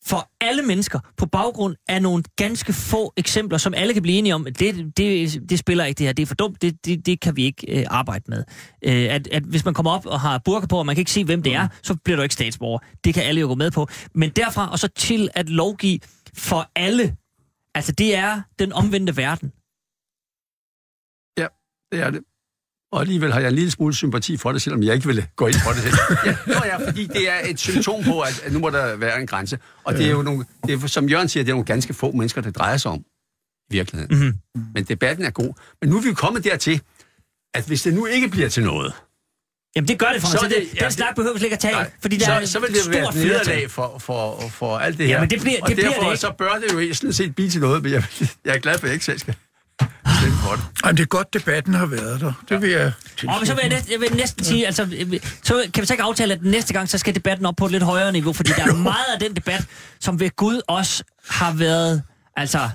for alle mennesker på baggrund af nogle ganske få eksempler, som alle kan blive enige om, det, det, det spiller ikke det her, det er for dumt, det, det, det kan vi ikke øh, arbejde med. Øh, at, at hvis man kommer op og har burka på, og man kan ikke se, hvem det er, så bliver du ikke statsborger. Det kan alle jo gå med på. Men derfra og så til at lovgive for alle, altså det er den omvendte verden. Ja, det er det. Og alligevel har jeg en lille smule sympati for det, selvom jeg ikke ville gå ind for det selv. Ja, nå ja, fordi det er et symptom på, at, at nu må der være en grænse. Og det er jo nogle, det er, som Jørgen siger, det er nogle ganske få mennesker, det drejer sig om i virkeligheden. Mm-hmm. Men debatten er god. Men nu er vi jo kommet dertil, at hvis det nu ikke bliver til noget, Jamen det gør det for mig, Så det, det- den ja, snak det- behøver vi slet ikke at tage, nej, fordi der så, er så vil et det være stort et nederlag for, for, for alt det her. Jamen, det bliver- og det bliver derfor det ikke. så bør det jo sådan set blive til noget, men jeg, jeg er glad for, at jeg ikke selv skal. For det. Jamen, det er godt, debatten har været der. Det vil jeg Og så vil jeg, næsten, jeg vil næsten sige, altså, øh, så kan vi så ikke aftale, at næste gang, så skal debatten op på et lidt højere niveau, fordi der er meget af den debat, som ved Gud også har været, altså,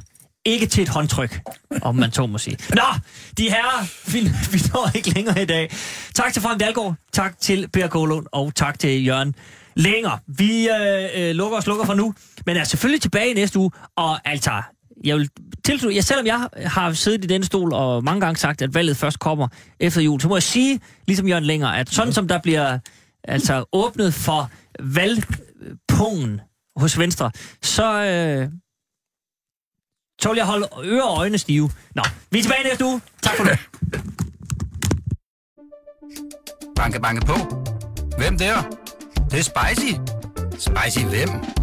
ikke til et håndtryk, om man så må sige. Nå, de herrer, vi, vi når ikke længere i dag. Tak til Frank Dalgaard, tak til Per Kålund, og tak til Jørgen Længere. Vi øh, øh, lukker og slukker for nu, men er selvfølgelig tilbage i næste uge, og altså, jeg vil tilslutte, ja, selvom jeg har siddet i denne stol og mange gange sagt, at valget først kommer efter jul, så må jeg sige, ligesom Jørgen Længere, at sådan som der bliver altså åbnet for valgpungen hos Venstre, så, øh, så vil jeg holde ører og øjne stive. Nå, vi er tilbage næste uge. Tak for nu. Banke, banke på. Hvem der? Det, det er spicy. Spicy hvem?